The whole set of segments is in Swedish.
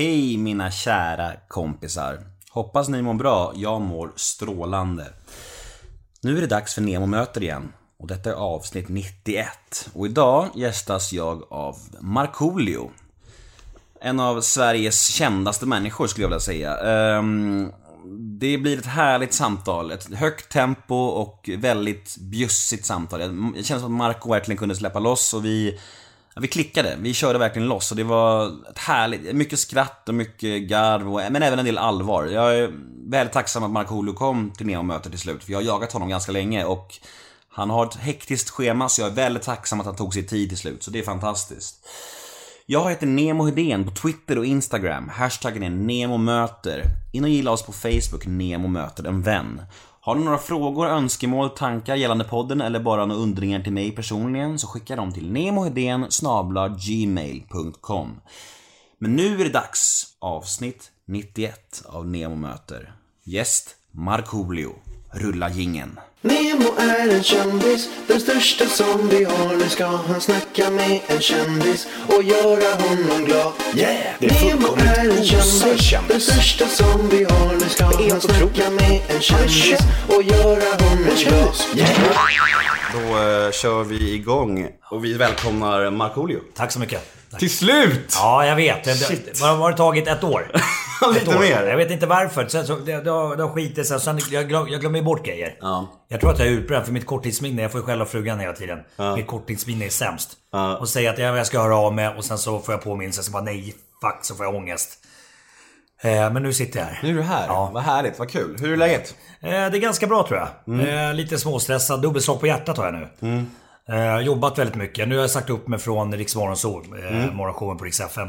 Hej mina kära kompisar. Hoppas ni mår bra. Jag mår strålande. Nu är det dags för Nemo möter igen. Och detta är avsnitt 91. Och idag gästas jag av Markoolio. En av Sveriges kändaste människor skulle jag vilja säga. Ehm, det blir ett härligt samtal. Ett högt tempo och väldigt bjussigt samtal. Jag känner som att Marco verkligen kunde släppa loss och vi vi klickade, vi körde verkligen loss och det var ett härligt, mycket skratt och mycket garv och, men även en del allvar. Jag är väldigt tacksam att Markoolio kom till Neo-mötet till slut, för jag har jagat honom ganska länge och han har ett hektiskt schema så jag är väldigt tacksam att han tog sig tid till slut, så det är fantastiskt. Jag heter Nemo Hedén på Twitter och Instagram. Hashtaggen är NEMOMÖTER. In och gilla oss på Facebook, Nemo möter en vän. Har ni några frågor, önskemål, tankar gällande podden eller bara några undringar till mig personligen så skicka dem till nemohedén gmail.com Men nu är det dags! Avsnitt 91 av Nemo möter. Gäst Markoolio. Rulla gingen. Nemo är en kändis, den största som vi har. Nu ska han snacka med en kändis och göra honom glad. Yeah! Det är Nemo är en kändis, kändis. den största som vi har. Nu ska han snacka otroligt. med en kändis känd. och göra honom glad. kändis. Yeah! Då eh, kör vi igång och vi välkomnar Markoolio. Tack så mycket. Tack. Till slut! Ja, jag vet. Det, det, vad har det tagit? Ett år? Lite mer. Jag vet inte varför. Sen, så, det, det, har, det har skitit sig. Sen, jag, glöm, jag glömmer bort grejer. Ja. Jag tror att jag är utbränd för mitt korttidsminne. Jag får ju skälla frugan hela tiden. Mitt korttidsminne är sämst. Ja. Och säger att jag, jag ska höra av mig och sen så får jag påminnelse. Så bara nej, fuck, så får jag ångest. Eh, men nu sitter jag här. Nu är du här. Ja. Vad härligt, vad kul. Hur är läget? Eh, det är ganska bra tror jag. Mm. Eh, lite småstressad. Dubbelslag på hjärtat har jag nu. Eh, jobbat väldigt mycket. Nu har jag sagt upp mig från Riks Morgonzoo, eh, Mm. morgonshowen på Rix FM.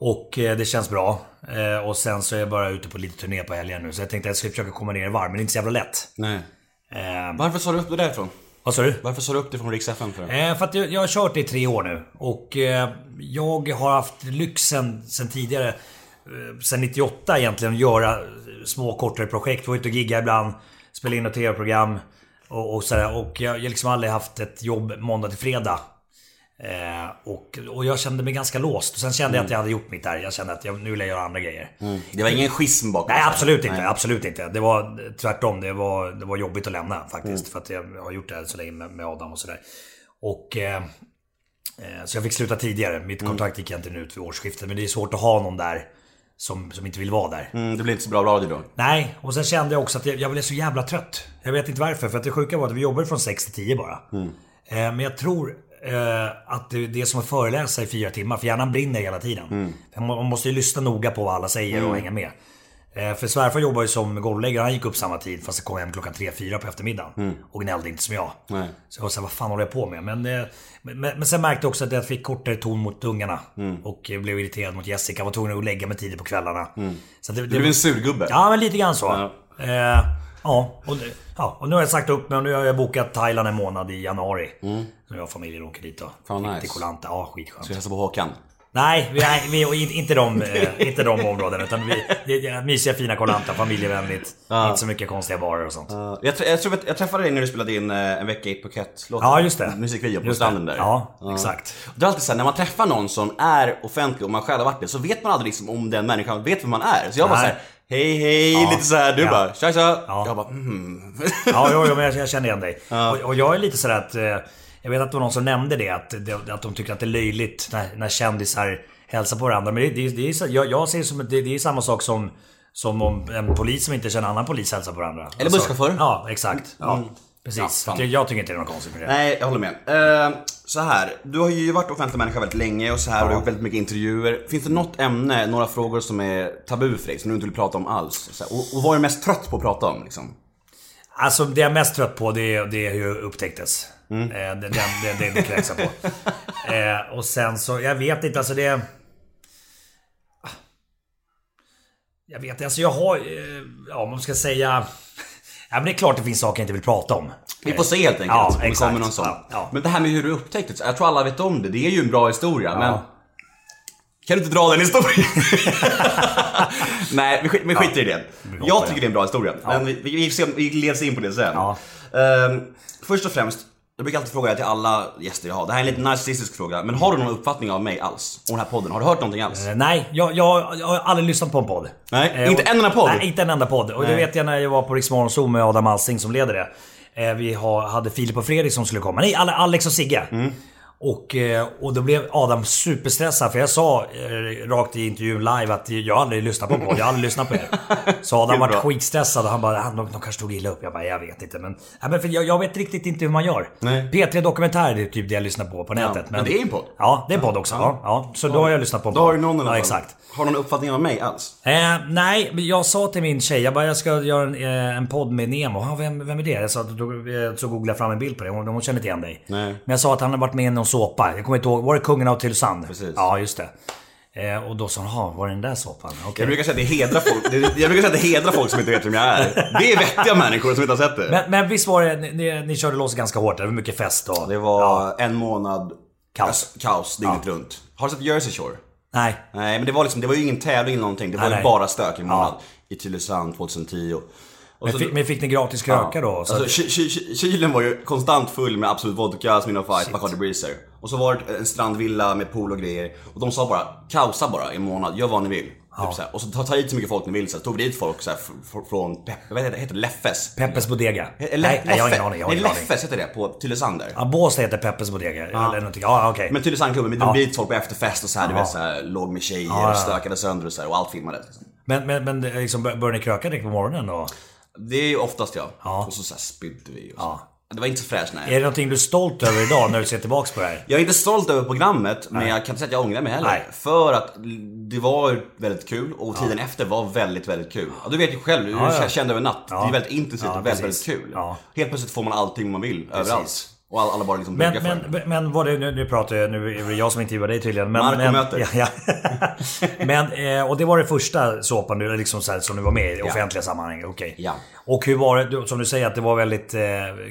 Och eh, det känns bra. Eh, och sen så är jag bara ute på lite turné på helgen nu. Så jag tänkte att jag ska försöka komma ner i varv, men det är inte så jävla lätt. Nej. Eh, Varför sa du upp det därifrån? vad sa du? Varför sa du upp det från Rix FM för? Eh, för att jag, jag har kört det i tre år nu. Och eh, jag har haft lyxen sen tidigare, sen 98 egentligen, att göra små kortare projekt. Var ute och gigga ibland, spela in ett tv-program och, och sådär. Och jag har liksom aldrig haft ett jobb måndag till fredag. Eh, och, och jag kände mig ganska låst. Och sen kände jag att jag hade gjort mitt där. Jag kände att jag, nu vill jag göra andra grejer. Det var ingen schism bakom Nej absolut inte, Nej. absolut inte. Det var tvärtom. Det var, det var jobbigt att lämna faktiskt. För att jag har gjort det här så länge med, med Adam och sådär. Och... Eh, eh, så jag fick sluta tidigare. Mitt kontrakt gick egentligen ut vid årsskiftet. Men det är svårt att ha någon där som, som inte vill vara där. Mm, det blir inte så bra radio då. Nej, och sen kände jag också att jag, jag blev så jävla trött. Jag vet inte varför. För att det sjuka var att vi jobbade från 6 till 10 bara. Eh, men jag tror att det, det är som att föreläsa i fyra timmar. För hjärnan brinner hela tiden. För Man måste ju lyssna noga på vad alla säger och hänga med. Eh, För svärfar jobbar ju som golvläggare. Han gick upp samma tid fast han kom hem klockan 3-4 på eftermiddagen. Och gnällde inte som jag. Nej. Så jag var såhär, vad fan håller jag på med? Men, eh, men, men sen märkte jag också att jag fick kortare ton mot ungarna. Och eh, blev irriterad mot Jessica. Var tvungen att lägga mig tidigt på kvällarna. Så det, det, Du är en surgubbe. Ja, men lite grann så. Ja, eh, ja, och, det- ja, och nu har jag sagt upp mig och nu har jag bokat Thailand en månad i januari. Så jag och familjen åker dit då. Fan, nice. till Koh Lanta. Ja, skitskönt. Ska jag hälsa på Håkan? Nej, vi, vi, och in- inte, de, eh, inte de områdena. Utan vi, det är mysiga fina Koh Lanta, familjevänligt. Inte så mycket konstiga barer och sånt. Uh, jag, jag tror att jag träffade dig när du spelade in uh, en vecka i Phuket-låten. Ja, just det. Musikvideo på Just det. stranden där. Ja, exakt. Och Det är alltid så här, när man träffar någon som är offentlig och man själv har varit det, så vet man aldrig liksom om den människan vet vem man är. Så jag bara Nej. såhär, hej hej, Ja. lite så här. du Ja. bara tja tja. Ja. Jag bara mm. Ja, jo, jo, men jag, jag känner igen dig. Och, och jag är lite sådär att... eh, Jag vet att det var någon som nämnde det, att, att de tycker att det är löjligt när, när kändisar hälsar på varandra. Men det, det, det är, jag, jag ser det som det, det är samma sak som, som om en polis som inte känner en annan polis hälsar på varandra. Alltså, Eller busschaufför. Ja, exakt. Ja, precis. Ja, jag, jag tycker inte det är något konstigt med det. Nej, jag håller med. Uh, så här, du har ju varit offentlig människa väldigt länge och så här och du har gjort väldigt mycket intervjuer. Finns det något ämne, några frågor som är tabu för dig, som du inte vill prata om alls? Och, och vad är du mest trött på att prata om liksom? Alltså det jag är mest trött på det är, det är hur jag upptäcktes. Mm. Eh, det, det, det, det kräks jag på. eh, och sen så, jag vet inte, alltså det... Jag vet inte, alltså jag har... Eh, ja, om man ska säga... Ja, men det är klart det finns saker jag inte vill prata om. Vi får se helt enkelt Ja, om det exakt. kommer någon sån. Ja, ja. Men det här med hur du upptäckte det, jag tror alla vet om det. Det är ju en bra historia, men... Kan du inte dra den historien? Nej, vi, skit, vi skiter i det. Jag tycker det är en bra historia. Men vi, vi, vi, vi leds in på det sen. Ehm, först och främst, Jag brukar alltid fråga till alla gäster jag har. Det här är en lite narcissistisk fråga. Men har du någon uppfattning av mig alls? Om den här podden? Har du hört någonting alls? Eh, Nej, jag, jag, jag har aldrig lyssnat på en podd. Nej, Eh, inte och- en enda podd? Nej, inte en enda podd. Och det vet jag när jag var på Rix Morgonzoo med Adam Alsing som leder det. Eh, Vi har, hade Filip och Fredrik som skulle komma. Nej, Ale- Alex och Sigge. Mm. Och, eh, och då blev Adam superstressad för jag sa eh, rakt i intervjun live att jag har aldrig lyssnat på podd, jag har aldrig lyssnat på er. Så Adam Kul, var bra. skitstressad och han bara, "Ah, de, de kanske tog illa upp. Jag bara, jag vet inte men... Ja, men för jag, jag vet riktigt inte hur man gör. Nej. P3 Dokumentär är typ det jag lyssnar på på nätet. men det är en podd. Ja, det är en podd också. Ja. Ja, så då har jag lyssnat på en Då podd. har du någon Ja, fall. exakt. Har du någon uppfattning av mig alls? Eh, nej, men jag sa till min tjej, jag bara jag ska göra en, eh, en podd med Nemo. Ah, vem, vem är det? Jag sa, då, så googlade jag fram en bild på det. Hon, hon känner inte igen dig. Nej. Men jag sa att han har varit med i någon såpa. Jag kommer inte ihåg. Var det Kungen av Tylösand? Precis. Ja, just det. Eh, och då sa "Jaha, var det den där såpan? Okej. Jag brukar säga att det hedrar folk, jag brukar säga att det hedrar folk som inte vet vem jag är. Det är vettiga människor som inte har sett det. Men, men visst var det, ni, ni, ni körde loss ganska hårt. Det var mycket fest och... Det var Ja. en månad Kaos. kaos dygnet runt. Har du sett Jersey Shore? Nej. Nej men det var liksom, det var ju ingen tävling eller någonting. Det var Nej, nej. bara stök i månad. I Tylösand 2010. Och, och Men, så- fick, men fick ni gratis kröka då? Så Alltså, kylen var ju konstant full med Absolut Vodka, Smirnoff Ice, Bacardi Breezer. Och så var det en strandvilla med pool och grejer. Och de sa bara, kaosa bara i en månad, gör vad ni vill. Typ så här. Och så ta, ta hit så mycket folk ni vill. Så här. tog vi dit folk så här, från, Pep, vad heter det, heter Leffes? Peppes Bodega? Eh, nej, Le- nej, jag har ingen aning. Jag har ingen aning. Leffes heter det på Tylösand där. Ja, Båstad heter Peppes Bodega. Eller någonting. Ja, okej. Men Tylösandklubben, vi Ja. drog dit folk på efterfest och så här, du Ja. vet så här, låg med tjejer, Ja, ja. stökade sönder och så och allt filmades. Liksom. Men, men, men är liksom, bör- börjar ni kröka direkt på morgonen då? Det är ju oftast jag. Ja. Och så, så här, spydde vi och så. Ja. Det var inte så fräscht nej. Är det någonting du är stolt över idag när du ser tillbaks på det här? Jag är inte stolt över programmet, men jag kan inte säga att jag ångrar mig heller. Nej. För att det var väldigt kul och tiden efter var väldigt, väldigt kul. Ja, du vet ju själv, du Ja, ja. kände över natt. Ja. Det är väldigt intensivt Ja, och väldigt, precis. väldigt kul. Ja. Helt plötsligt får man allting man vill, överallt. Och alla, alla bara liksom Men, men, en. men var det, nu, nu pratar jag, nu är det jag som intervjuar dig tydligen. Men, men. Ja, ja. men, eh, och det var det första såpan du, liksom så här, som du var med i offentliga sammanhang? Okej. Ja. Och hur var det, som du säger att det var väldigt eh,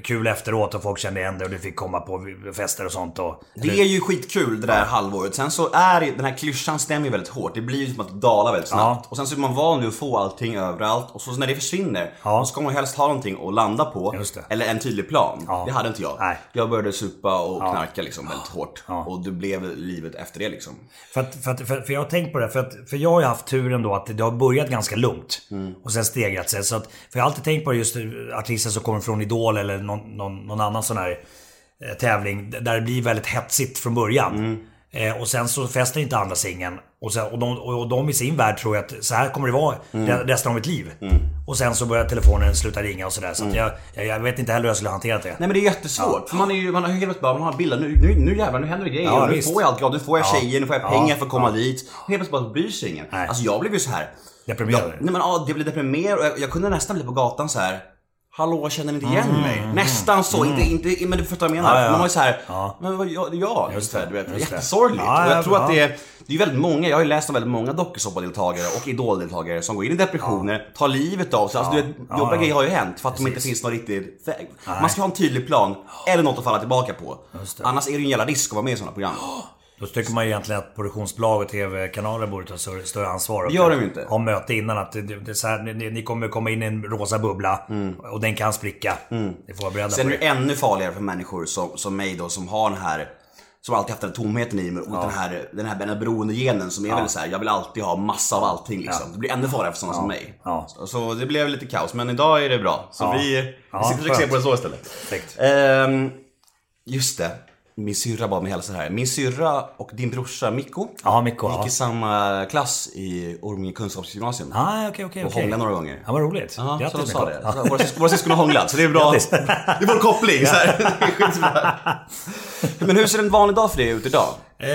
kul efteråt och folk kände igen dig och du fick komma på fester och sånt och... Det är ju skitkul det där halvåret. Sen så är den här klyschan stämmer ju väldigt hårt. Det blir ju som att det dalar väldigt snabbt. Ja. Och sen så är man van vid att få allting överallt. Och så när det försvinner, Ja. då ska man helst ha någonting att landa på. Eller en tydlig plan. Ja. Det hade inte jag. Nej. Jag började supa och knarka liksom väldigt hårt. Ja. Och det blev livet efter det liksom. För, att, för, att, för, för jag har tänkt på det, för, att, för jag har ju haft turen då att det har börjat ganska lugnt. Mm. Och sen stegrat sig. Så att, för jag har alltid på det just artister som kommer från Idol eller någon, någon, någon annan sån här eh, tävling. Där det blir väldigt hetsigt från början. Mm. Eh, och sen så fäster inte andra singeln. Och, sen, och, de, och de i sin värld tror jag att så här kommer det vara Mm. resten av mitt liv. Och sen så börjar telefonen sluta ringa och sådär. Så att jag, jag, jag vet inte heller hur jag skulle hantera det. Nej men det är jättesvårt. För man är ju, man har helt plötsligt bara, man har bilder. Nu, nu, nu jävlar, nu händer det grejer. Ja, nu visst. får jag allt gratis. Nu får jag Ja. tjejer, nu får jag Ja. pengar för att komma Ja. dit. Och helt plötsligt bara bryr sig ingen. Nej. Alltså jag blev ju så här. Deprimerad. Jag, nej men ja, jag blev deprimerad och jag, jag kunde nästan bli på gatan så här. Hallå, känner ni inte igen mig? Nästan så, inte, inte, men du förstår vad jag menar. Mm. Ja, ja. Man var ju så här, Ja. men vad, ja, jag. Just det, du vet, jättesorgligt. Ja, och ja, jag tror ja. att det är, det är väldigt många, jag har ju läst om väldigt många dokusåpadeltagare och idoldeltagare som går in i depressioner, tar livet av sig. Alltså, du vet, Ja, jobbiga ja. grejer har ju hänt för att det inte Precis. finns någon riktig väg. Man ska ha en tydlig plan, eller något att falla tillbaka på. Annars är det ju en jävla risk att vara med i sådana program. Då tycker man ju egentligen att produktionsbolag och TV-kanaler borde ta större, ansvar. Det gör de inte. Ha möte innan att det, det så här, ni, ni kommer komma in i en rosa bubbla och den kan spricka. Ni får vara beredda Mm. Sen på är det. det ännu farligare för människor som, som mig då, som har den här som alltid haft den tomheten i mig och den här, den här, den här beroendegenen som är väldigt såhär, jag vill alltid ha massa av allting liksom. Det blir ännu farligare för sådana som mig. Ja. Så, så det blev lite kaos, men idag är det bra. Så Ja. vi, vi Ja, sitter och på det så istället. Perfekt. Ehm, just det. Min syrra bad mig hälsa här. Min syrra och din brorsa Mikko Ja, Mikko. gick Ja. i samma klass i Orminge kunskapsgymnasium. Ah, okej, okej, Och hånglade några gånger. Ja, vad roligt. Ja, så de Grattis sa det. Ja. Så Våra, syskon, våra syskon har hånglat, så det är bra. Grattis. Det är vår koppling. Så här. Det är skitbra. Men hur ser en vanlig dag för dig ut idag? Eh,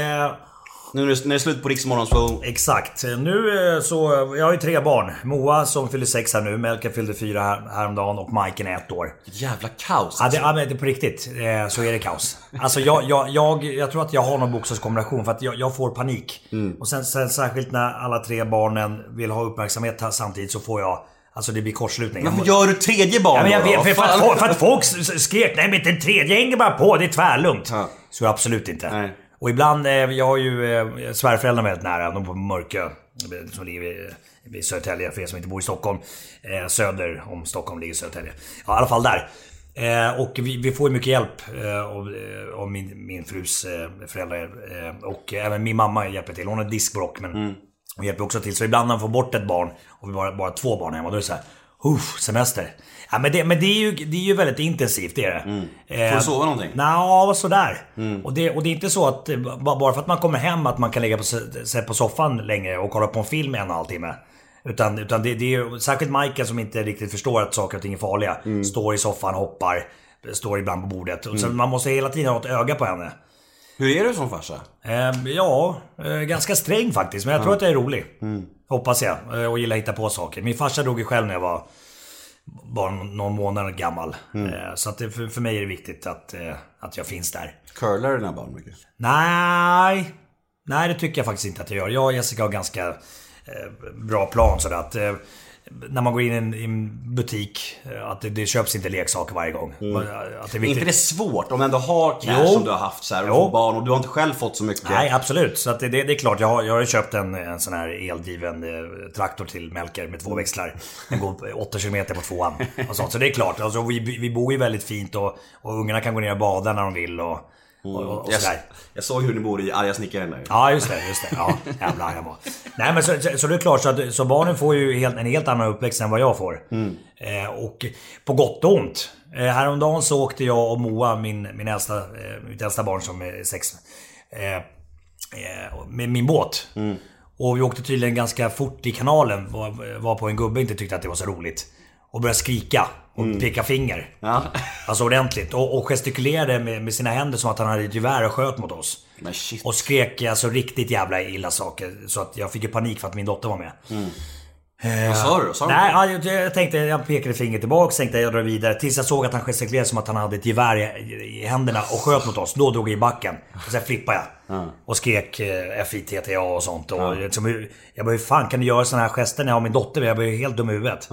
Nu när det är slut på Riksmorgon så... Exakt. Nu eh, så, jag har ju tre barn. Moa som fyller sex här nu, Melker fyllde fyra här, häromdagen och Majken är ett år. Jävla kaos Ja, det, alltså. ja, men på riktigt eh, så är det kaos. Alltså jag, jag, jag, jag tror att jag har någon bokstavskombination för att jag, jag får panik. Mm. Och sen, sen särskilt när alla tre barnen vill ha uppmärksamhet samtidigt så får jag... Alltså det blir kortslutning. Varför gör du tredje barn Ja, då? för, för, att, för att folk skrek nej men den tredje hänger bara på, det är tvärlugnt. Ja. Så absolut inte. Nej. Och ibland, eh, jag har ju eh, svärföräldrarna väldigt nära, de på Mörkö. eh, Som ligger vid, Södertälje för er som inte bor i Stockholm. Eh, söder om Stockholm ligger Södertälje. Ja, i alla fall där. Eh, och vi, vi får ju mycket hjälp eh, av, av min, min frus eh, föräldrar. Och även min mamma hjälper till. Hon har diskbråck men hon hjälper också till. Så ibland när man får bort ett barn och vi bara, bara två barn hemma, då är det så här. Uff, semester. Ja, men det, men det, är ju, det är ju väldigt intensivt, det är det. Eh, Får du sova någonting? Nja, sådär. Och, det, och det är inte så att eh, ba- bara för att man kommer hem att man kan ligga på, sig på soffan längre och kolla på en film en och en halv timme. Utan, utan det, det är ju särskilt Michael som inte riktigt förstår att saker och ting är farliga. Står i soffan, hoppar, står ibland på bordet. Och så man måste hela tiden ha ett öga på henne. Hur är du som farsa? Eh, ja, eh, ganska sträng faktiskt. Men jag tror att jag är rolig. Hoppas jag. Eh, och gillar att hitta på saker. Min farsa dog ju själv när jag var bara någon månad gammal. Eh, så att det, för, för mig är det viktigt att, eh, att jag finns där. Curlar dina barn mycket? Nej, nej det tycker jag faktiskt inte att jag gör. Jag och Jessica har ganska eh, bra plan sådär att när man går in i en, i en butik, eh, att det, det köps inte leksaker varje gång. Att det är Är inte det svårt om du ändå har cash som du har haft så här, och får barn och du har inte själv fått så mycket? Nej, absolut. Så det, det, är klart. Jag har, jag har köpt en, en sån här eldriven eh, traktor till Melker med två växlar. Den går 8 km på tvåan. Och sånt. Så det är klart. Alltså, vi, vi bor ju väldigt fint och, och ungarna kan gå ner och bada när de vill och, och, och, och jag, jag såg hur ni bor i arga snickaren där. Ja, just det. Just det. Ja, jävlar jag var. Nej, men så, så, så det är klart så, att, så barnen får ju helt, en helt annan uppväxt än vad jag får. Eh, och på gott och ont. Eh, häromdagen så åkte jag och Moa, min, min äldsta, eh, mitt äldsta barn som är sex, eh, eh, med min båt. Och vi åkte tydligen ganska fort i kanalen, var, var på en gubbe inte tyckte att det var så roligt. Och började skrika och peka finger. Ja. Alltså ordentligt. Och, och gestikulerade med, med sina händer som att han hade ett gevär och sköt mot oss. Och skrek alltså riktigt jävla illa saker. Så att jag fick ju panik för att min dotter var med. Vad sa du då? Sa du Nej, ja, jag, jag tänkte, jag pekade fingret tillbaks, tänkte jag drar vidare. Tills jag såg att han gestikulerade som att han hade ett gevär i, i händerna och sköt mot oss. Då drog jag i backen. Och sen flippade jag. Och skrek eh, FITTA och sånt. Och liksom, hur- jag bara, hur fan kan du göra såna här gester när jag har min dotter med? Jag ju helt dum i huvudet.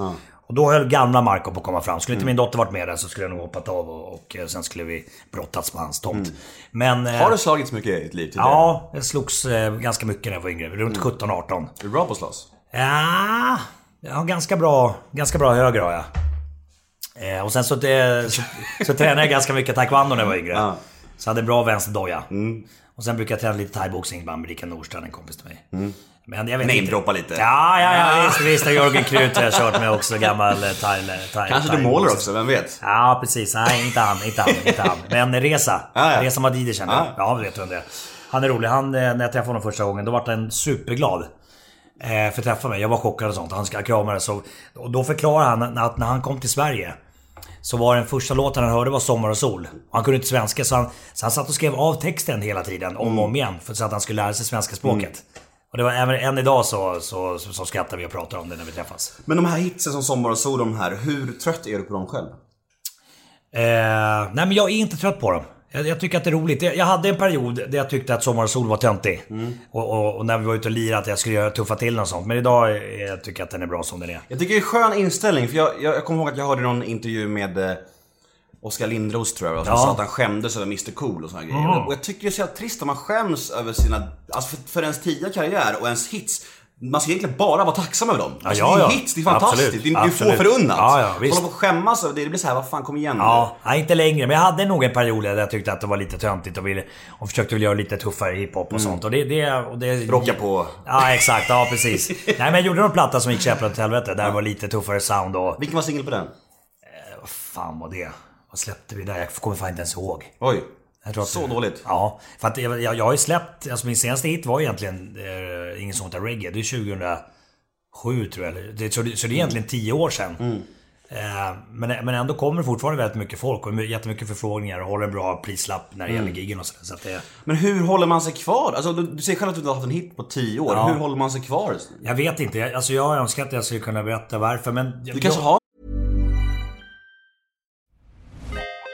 Och då höll gamla Marco på att komma fram. Skulle inte min dotter varit med där så skulle jag nog hoppat av och, och eh, sen skulle vi brottats på hans tomt. Men... eh, Har du slagits mycket i ditt liv tidigare? Ja, jag slogs eh, ganska mycket när jag var yngre. Runt 17-18. Är du bra på att slåss? Ja, jag har ganska bra, ganska bra höger har jag. Eh, och sen så, det, så, så tränade jag ganska mycket taekwondo när jag var yngre. Ja. Så jag hade bra vänsterdoja. Och sen brukar jag träna lite thaiboxning ibland med Rickard Nordstrand, en kompis till mig. Men jag vet Namedroppa lite. Ja, ja, ja visst, visst. Och Jörgen Krut har jag kört med också, gammal eh, thai, thai, Kanske du målar också, vem vet? Ja, precis. Nej, inte han. Inte han. Inte han. Men Reza. Ja. Reza Madidi känner jag. Ja. Ja, vet vem det är. Han är rolig. Han, eh, när jag träffade honom första gången, då var han superglad. Eh, för att träffa mig. Jag var chockad och sånt. Han ska krama så Och då förklarar han att när han kom till Sverige så var den första låten han hörde var Sommar och sol. Han kunde inte svenska så han, så han satt och skrev av texten hela tiden, om och om igen. För så att han skulle lära sig svenska språket. Och det var även än idag så, så, så, så skrattar vi och pratar om det när vi träffas. Men de här hitsen som Sommar och sol, de här, hur trött är du på dem själv? Eh, nej men jag är inte trött på dem. Jag, jag tycker att det är roligt. Jag, jag hade en period där jag tyckte att Sommar och sol var töntig. Och, och, och när vi var ute och lirade att jag skulle göra tuffa till och sånt. Men idag jag tycker jag att den är bra som den är. Jag tycker det är skön inställning, för jag, jag, jag kommer ihåg att jag hörde någon intervju med eh, Oskar Lindros tror jag som Ja. sa att han skämdes över Mr Cool och såna grejer. Och jag tycker det är så jävla trist om man skäms över sina, alltså för, för ens tidiga karriär och ens hits. Man ska egentligen bara vara tacksam över dem. Alltså, ja, det är ja. hits, det är fantastiskt. Absolut, Det är, det är få förunnat. Ja, ja, visst. Hålla på och skämmas över det, det blir så här, vad fan kom igen nu. Ja, nej, inte längre. Men jag hade nog en period där jag tyckte att det var lite töntigt och, ville, och försökte väl göra lite tuffare hiphop och sånt. Och det... det, och det Rocka på. Ja, exakt. Ja, precis. nej, men jag gjorde någon platta som gick käpprätt åt helvete. Där det var lite tuffare sound och... Vilken var singel på den? Vad fan var det? Vad släppte vi där? Jag kommer fan inte ens ihåg. Oj. Jag Så dåligt. Ja, för att jag, jag, jag har ju släppt, alltså min senaste hit var egentligen eh, Ingen sånt där reggae. Det är 2007 tror jag. Det, så, det, så det är egentligen 10 år sedan. Mm. Eh, men, men ändå kommer det fortfarande väldigt mycket folk och jättemycket förfrågningar och håller en bra prislapp när det Mm. gäller giggen och sådär. Så att det, Men hur håller man sig kvar? Alltså, du, du säger själv att du inte har haft en hit på 10 år. Ja. Hur håller man sig kvar? jag vet inte, jag, alltså jag önskar att jag skulle kunna berätta varför men... Du kanske har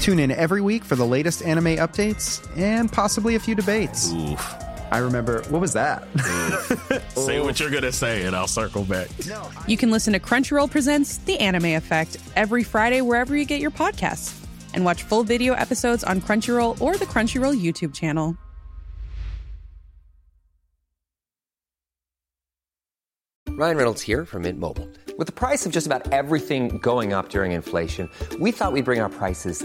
Tune in every week for the latest anime updates and possibly a few debates. I remember, what was that? Say what you're gonna say, and I'll circle back. You can listen to Crunchyroll Presents The Anime Effect every Friday wherever you get your podcasts. And watch full video episodes on Crunchyroll or the Crunchyroll YouTube channel. Ryan Reynolds here from Mint Mobile. With the price of just about everything going up during inflation, we thought we'd bring our prices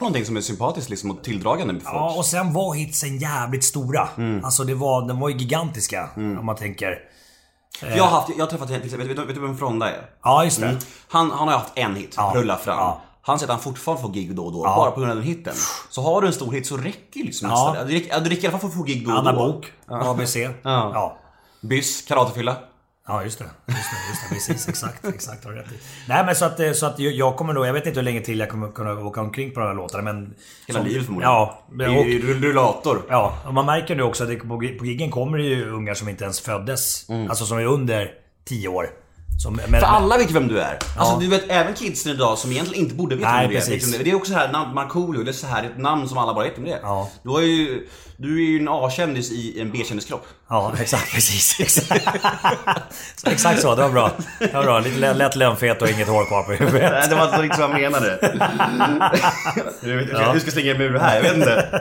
Någonting som är sympatiskt liksom och tilldragande med folk. Ja, och sen var hitsen jävligt stora. Alltså det var, de var ju gigantiska om man tänker. Jag har, haft, jag har träffat vet, vet, vet, vet du vem Fronda är? Ja, just det. Mm. Han, han har haft en hit, Ja. Rulla fram. Ja. Han säger att han fortfarande får gig då och då, bara på grund av den hitten. Så har du en stor hit så räcker ju liksom Ja. det. räcker, ja, det räcker i alla fall för att få gig då och Anna då. Bok, ABC. Ja. Byss, karatefylla. Ja, just det. Just det, just det precis. Exakt, exakt. Har rätt i. Nej, men så att, eh, så att jag kommer nog... Jag vet inte hur länge till jag kommer kunna åka omkring på de här låtarna, men... Hela som- livet förmodligen. Ja. I, Och, i rullator. ja, och man märker nu också att det, på, på giggen kommer det ju ungar som inte ens föddes. Alltså som är under 10 år. Som, men, För alla vet ju vem du är. Alltså Ja. du vet även kidsen idag som egentligen inte borde veta Nej, vem du är. Liksom, det är också så här Markoolio, det är så här ett namn som alla bara vet vem det är. Ja. Du, har ju, du är ju en A-kändis i en B-kändiskropp. Ja, exakt. Precis. Exakt. så, exakt så. Det var bra. Det var bra. Lite lä- lätt lönnfet och inget hår kvar på huvudet. Nej, det var inte riktigt så jag menade. Du vet, Ja. Du ska slänga en mur här, jag vet inte.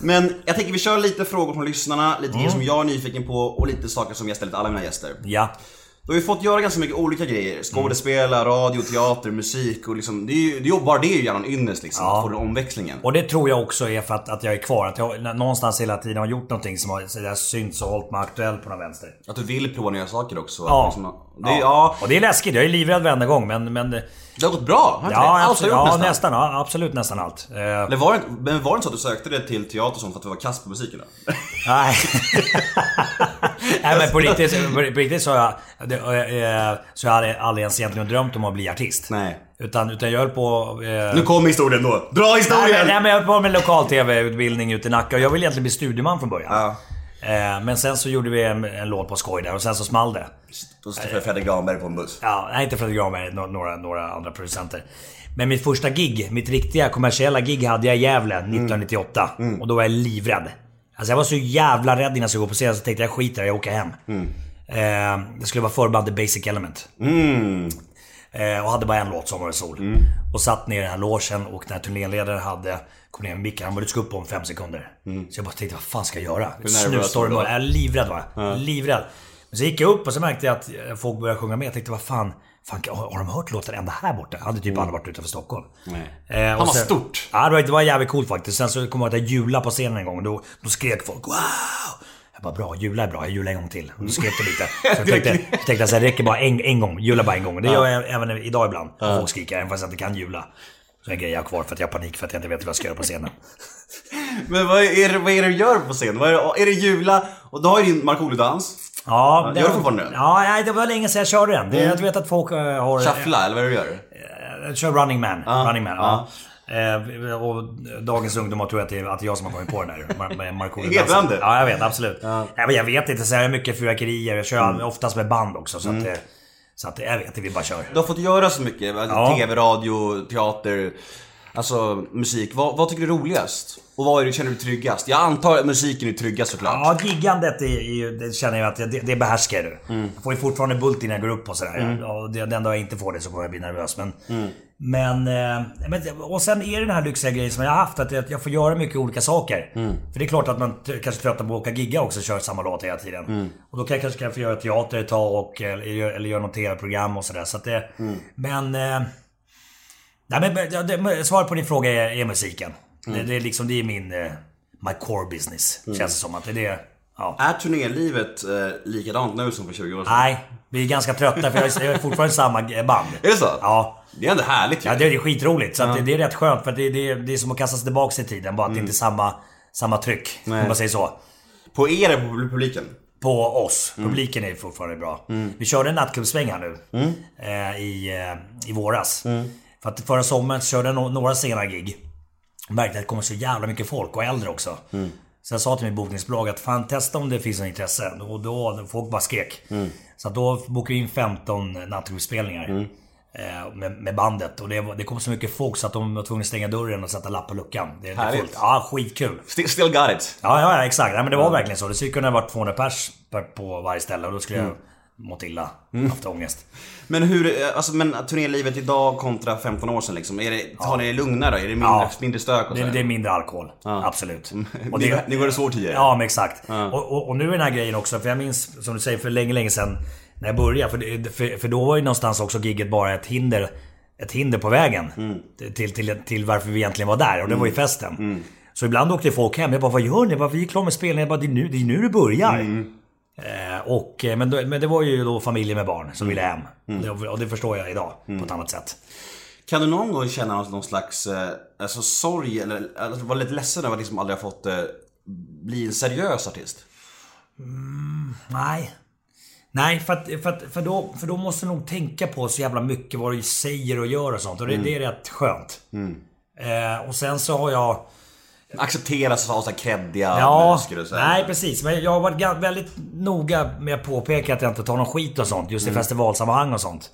Men jag tänker vi kör lite frågor från lyssnarna, lite grejer som jag är nyfiken på och lite saker som jag ställer till alla mina gäster. Ja. Du har ju fått göra ganska mycket olika grejer. Skådespela, radio, teater, musik och liksom, det är ju, det är ju bara det är ju gärna en ynnest liksom, Ja. att få den omväxlingen. Och det tror jag också är för att, att jag är kvar. Att jag någonstans hela tiden har gjort någonting som har så har synts och hållit mig aktuell på någon vänster. Att du vill prova nya saker också. Ja. Liksom, det, är, ja. Och det är läskigt. Jag är livrädd varenda gång men... men det har gått bra, har ja, Allt har absolut, gjort ja, nästan. nästan. Ja, absolut nästan allt. Eh, Eller var det, men var det inte så att du sökte dig till teater och sånt för att du var kass på musiken då? Nej. Nej men på riktigt, på riktigt så har jag... Det, så jag hade aldrig ens egentligen drömt om att bli artist. Nej. Utan, utan jag höll på... Eh, Nu kommer historien då. Dra Nej, historien! men- nej men jag höll på med lokal-tv-utbildning ute i Nacka och jag ville egentligen bli studieman från början. Ja. Eh, men sen så gjorde vi en, en låt på skoj där och sen så small det. Då träffade Fredrik Granberg på en buss. Ja, nej inte Fredrik Granberg, nå- några, några andra producenter. Men mitt första gig, mitt riktiga kommersiella gig hade jag i Gävle 1998. Och då var jag livrädd. Alltså jag var så jävla rädd innan jag skulle gå på scen så tänkte jag skiter jag åker hem. Eh, jag skulle vara förband till Basic Element. Eh, och hade bara en låt, Sommar och sol. Och satt ner i den här logen och när turnéledaren hade kom ner med micken, han bara du ska upp om fem sekunder. Så jag bara tänkte, vad fan ska jag göra? Snustorm jag är livrädd var jag. Livrädd. Men så gick jag upp och så märkte jag att folk började sjunga med. Jag tänkte, vad fan, fan har har de hört låten ända här borta? Hade typ aldrig varit utanför Stockholm. Eh, Han var sen- stort. Ja, det var, jävligt coolt faktiskt. Sen så kom jag att jag julade på scenen en gång och då, då skrek folk wow! Jag bara bra, jula är bra, jag jular en gång till. Då skrek det lite. Så jag tänkte, tänkte jag så här, det räcker bara en, en gång, jula bara en gång. Det gör jag även idag ibland. När folk skriker, även fast jag inte kan jula. Så en grej jag har kvar för att jag har panik för att jag inte vet vad jag ska göra på scenen. Men vad är, det, vad är det du gör på scen? Vad är, det, är det jula? Och då har ju din Markoolio-dans. Ja, Gör du fortfarande den? Ja, nej, det var länge sedan jag körde den. Det, Jag vet att folk eh, har... Shuffla, eller vad du gör? Jag kör Running Man. Running Man, ja. Eh, och dagens ungdomar tror att det är, att det är jag som har kommit på den här. Med Markoolio Heter han det? Ja, jag vet. Absolut. Nej, men jag vet inte. Så jag är mycket fyrverkerier. Jag kör oftast med band också. Så att, eh, så att jag vet inte. Vi bara kör. Du har fått göra så mycket. Ja. TV, radio, teater, alltså musik. Vad, vad tycker du är roligast? Och vad är det, känner du tryggast? Jag antar att musiken är tryggast såklart. Ja, giggandet är, det känner jag att det, det behärskar jag nu. Mm. Jag får ju fortfarande bult innan jag går upp och sådär. Och det, den dag jag inte får det så kommer jag bli nervös. Men, Mm. men, eh, men... Och sen är det den här lyxiga grejen som jag har haft. Att jag- jag får göra mycket olika saker. Mm. För det är klart att man kanske tröttnar på att åka gigga också och köra samma låt hela tiden. Mm. Och då kan jag kanske kan få göra teater ett tag och, eller, eller göra något TV-program och sådär. Så att det... Mm. Men... Nej men ja, det, svaret på din fråga är, är musiken. Det, det är liksom, det är min... Eh, my core business. Känns det som att det är det. Ja. Är turnélivet eh, likadant nu som för 20 år sedan? Nej, vi är ganska trötta för jag är- fortfarande samma band. Är det så? Ja. Det är ändå härligt ju. Ja, det är skitroligt. Så att det, det är rätt skönt för det, det, det är som att kasta sig tillbaka i tiden. Bara att det inte är samma, samma tryck. Nej. Om man säger så. På er eller på publiken? På oss. Publiken är fortfarande bra. Vi körde en nattklubbsväng här nu. Eh, I, eh, I våras. För att förra sommaren så körde jag några sena gig. Märkte att det kommer så jävla mycket folk och äldre också. Så jag sa till mitt bokningsbolag att fan testa om det finns något intresse. Och då, folk bara skrek. Så att då bokade vi in 15 nattklubbsspelningar. Eh, med, med bandet. Och det, det kom så mycket folk så att de var tvungna att stänga dörren och sätta lapp på luckan. Det, det är Härligt. fullt. Ja, skitkul. Still, still got it. Ja, ja, exakt. Ja, men det var verkligen så. Det skulle kunna ha varit 200 pers per- på varje ställe och då skulle jag mått illa. Haft ångest. Men hur, eh, alltså men turnélivet idag kontra 15 år sedan liksom. Är det, tar ni det lugnare? Är det mindre, Ja. mindre stök och Det, så det är mindre alkohol. Absolut. Och Ni, det, ni går det svårt tidigare? ja, men exakt. Och, och, och nu är den här grejen också, för jag minns som du säger för länge, länge sedan när jag började. För, för, för då var ju någonstans också gigget bara ett hinder, ett hinder på vägen. Till, till, till varför vi egentligen var där och det var ju festen. Så ibland åkte folk hem. Jag bara, vad gör ni? Varför är vi klara med spelningen? Jag bara, det är nu det, är nu det börjar. Och, eh, men, men det var ju då familjer med barn som ville hem. Det, och det förstår jag idag på ett annat sätt. Kan du någon gång känna någon, slags eh, alltså, sorg eller alltså, vara lite ledsen över att liksom aldrig ha fått eh, bli en seriös artist? Nej. Nej, för, att, för, att, för, då, för då måste du nog tänka på så jävla mycket vad du säger och gör och sånt. Och det, det är rätt skönt. Eh, och sen så har jag... Accepteras av så här kreddiga Ja, och så här. nej precis. Men jag har varit väldigt noga med att påpeka att jag inte tar någon skit och sånt. Just i festivalsammanhang och sånt.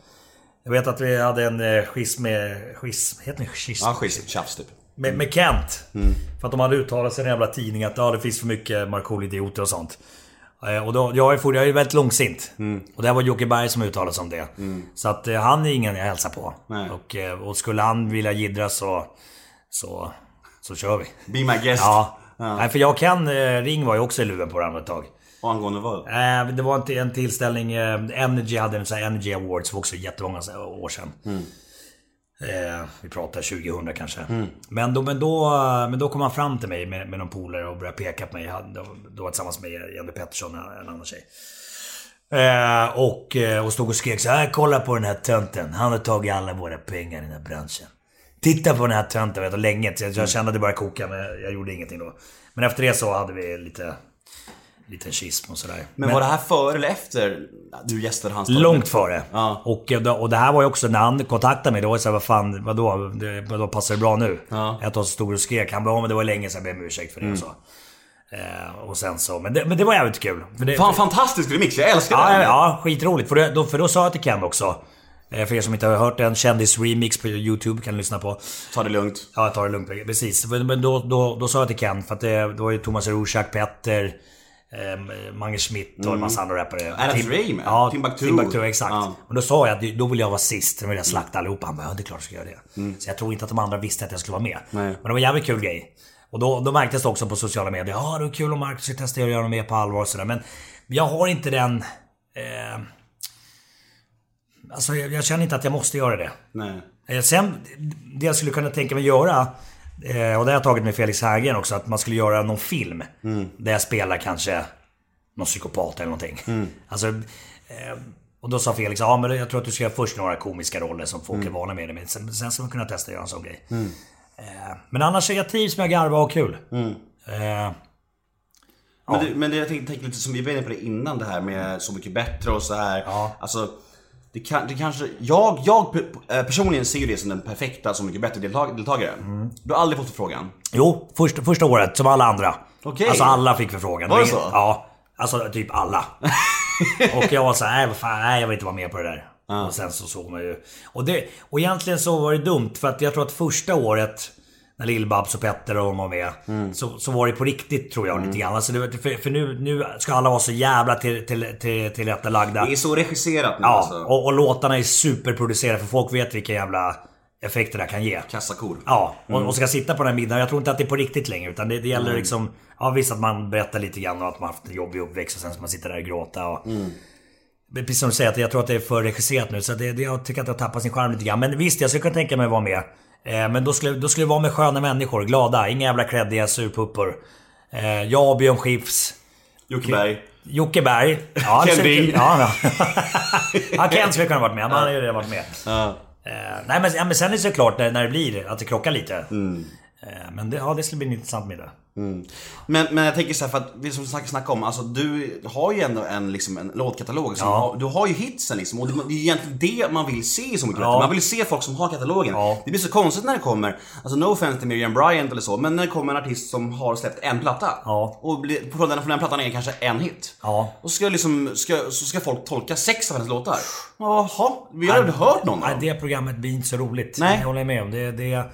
Jag vet att vi hade en eh, schism med... Schism? Heter det schism? Ja, schysst. Tjafs typ. Med, med Kent. För att de hade uttalat sig i en jävla tidning att ja, det finns för mycket Markoolio-idioter och sånt. Eh, Och då, jag, är, for- jag är väldigt långsint. Och det här var Jocke Berg som uttalade sig om det. Så att eh, han är ingen jag hälsar på. Nej. Och, och skulle han vilja jiddra så, så... Så kör vi. Be my guest. Ja. Nej, för jag Ken eh, Ring var ju också i luven på varandra ett tag. Och angående vad? Eh, det var en, en tillställning, eh, Energy hade en sån här Energy Awards för också jättemånga år sedan. Eh, vi pratar 2000 kanske. Men, då, men, då, men då kom han fram till mig med, med någon polare och började peka på mig. Han- Då, då var tillsammans med Jenny Pettersson, en annan tjej. Eh, och, och stod och skrek så här. Kolla på den här tönten. Han har tagit alla våra pengar i den här branschen. Titta på den här tönten. Vet, länge. Så jag, jag kände att det började koka men jag gjorde ingenting då. Men efter det så hade vi lite... Lite schism och sådär. Men, var det här före eller efter du gästade hans Långt före. Ja. Och, eh, och det här var ju också när han kontaktade mig. Då var jag såhär, vad fan, vadå? Det, vadå passar det bra nu? Ja. Jag tog stor och skrek. Han bara, men det var länge sedan jag ber om ursäkt för det och så. Eh, och sen så, men det, men det var jävligt kul. För det, Fan fantastisk remix, jag älskar Ja, den! ja, ja, skitroligt. För, det, då, för då sa jag till Ken också. Eh, För er som inte har hört den, kändis-remix på YouTube kan ni lyssna på. Ta det lugnt. Ja, ta det lugnt. Precis. Men men då, då, då sa jag till Ken, för att det, det var ju Thomas Rorschach, Petter, eh, Mange Schmidt och en massa andra rappare. Adam Tim- Dream, Ja, Timbuktu. Timbuktu. exakt. Ja. Och då sa jag att då vill jag vara sist. Då vill jag slakta allihopa. Han bara, ja det är klart jag ska göra det. Så jag tror inte att de andra visste att jag skulle vara med. Nej. Men det var en jävligt kul grej. Och då, då märktes det också på sociala medier. Ja, det är kul om Marcus ska testa att göra något mer på allvar och sådär. Men jag har inte den... Eh, alltså jag, jag känner inte att jag måste göra det. Nej. Eh, Sen, det jag skulle kunna tänka mig göra, eh, och det har jag tagit med Felix Herngren också, att man skulle göra någon film. Där jag spelar kanske någon psykopat eller någonting. Alltså, eh, och då sa Felix, ja men jag tror att du ska göra först några komiska roller som folk är vana med. Men sen, sen ska man kunna testa att göra en sån grej. Eh, Men annars är jag trivs med att garva och ha kul. Eh, Men, det, men det, jag tänkte, tänkte lite som vi var inne på det innan det här med Så mycket bättre och så här. Ja. Alltså, det, kan, det kanske... Jag, jag eh, personligen ser ju det som den perfekta Så mycket bättre deltag, deltagaren. Mm. Du har aldrig fått förfrågan? Jo, första, första året som alla andra. Okej. Alltså alla fick förfrågan. Var det så? Ja. Alltså typ alla. och jag var så här, nej vad fan, nej jag vill inte vara med på det där. Och sen så såg man ju. Och, det, och egentligen så var det dumt för att jag tror att första året när Lill-Babs och Petter och de var med. Mm. Så, så var det på riktigt tror jag lite grann. Alltså det, för för nu, nu ska alla vara så jävla till, till, till, tillrättalagda. Det är så regisserat nu Ja, alltså. och, och låtarna är superproducerade för folk vet vilka jävla effekter det kan ge. Kassakor. Ja, och, och ska sitta på den här middagen. Jag tror inte att det är på riktigt längre. Utan det, det gäller liksom... Ja visst att man berättar lite grann och att man haft en jobbig uppväxt och sen ska man sitta där och gråta och... Men Precis som du säger, att jag tror att det är för regisserat nu. Så det, det, jag tycker att det har tappat sin charm lite grann. Men visst, jag skulle kunna tänka mig att vara med. Eh, men då skulle, då skulle det vara med sköna människor, glada. Inga jävla kreddiga surpuppor. Eh, jag, Björn Skifs. Jocke Berg. Jocke Berg. Ja, Ken Ring. Ja, ja. ja, Ken skulle kunna varit med. Han hade ju redan varit med. Ja. Eh, nej men, ja, men sen är det såklart när, när det blir att det krockar lite. Mm. Eh, Men det, ja, det skulle bli en intressant middag. Men, men jag tänker så här, för att vi som snack om, alltså du har ju ändå en, liksom, en låtkatalog. Som Ja. har, du har ju hitsen liksom. Och det, det är egentligen det man vill se i Så mycket Ja. Man vill se folk som har katalogen. Ja. Det blir så konstigt när det kommer, alltså no offense till Miriam Bryant eller så, men när det kommer en artist som har släppt en platta. Ja. Och blir, på den, från den plattan är kanske en hit. Ja. Och ska liksom, ska, så ska folk tolka sex av hennes låtar. Jaha, vi har aldrig hört någon av dem. det programmet blir inte så roligt. Nej. Jag håller med om. Det, det,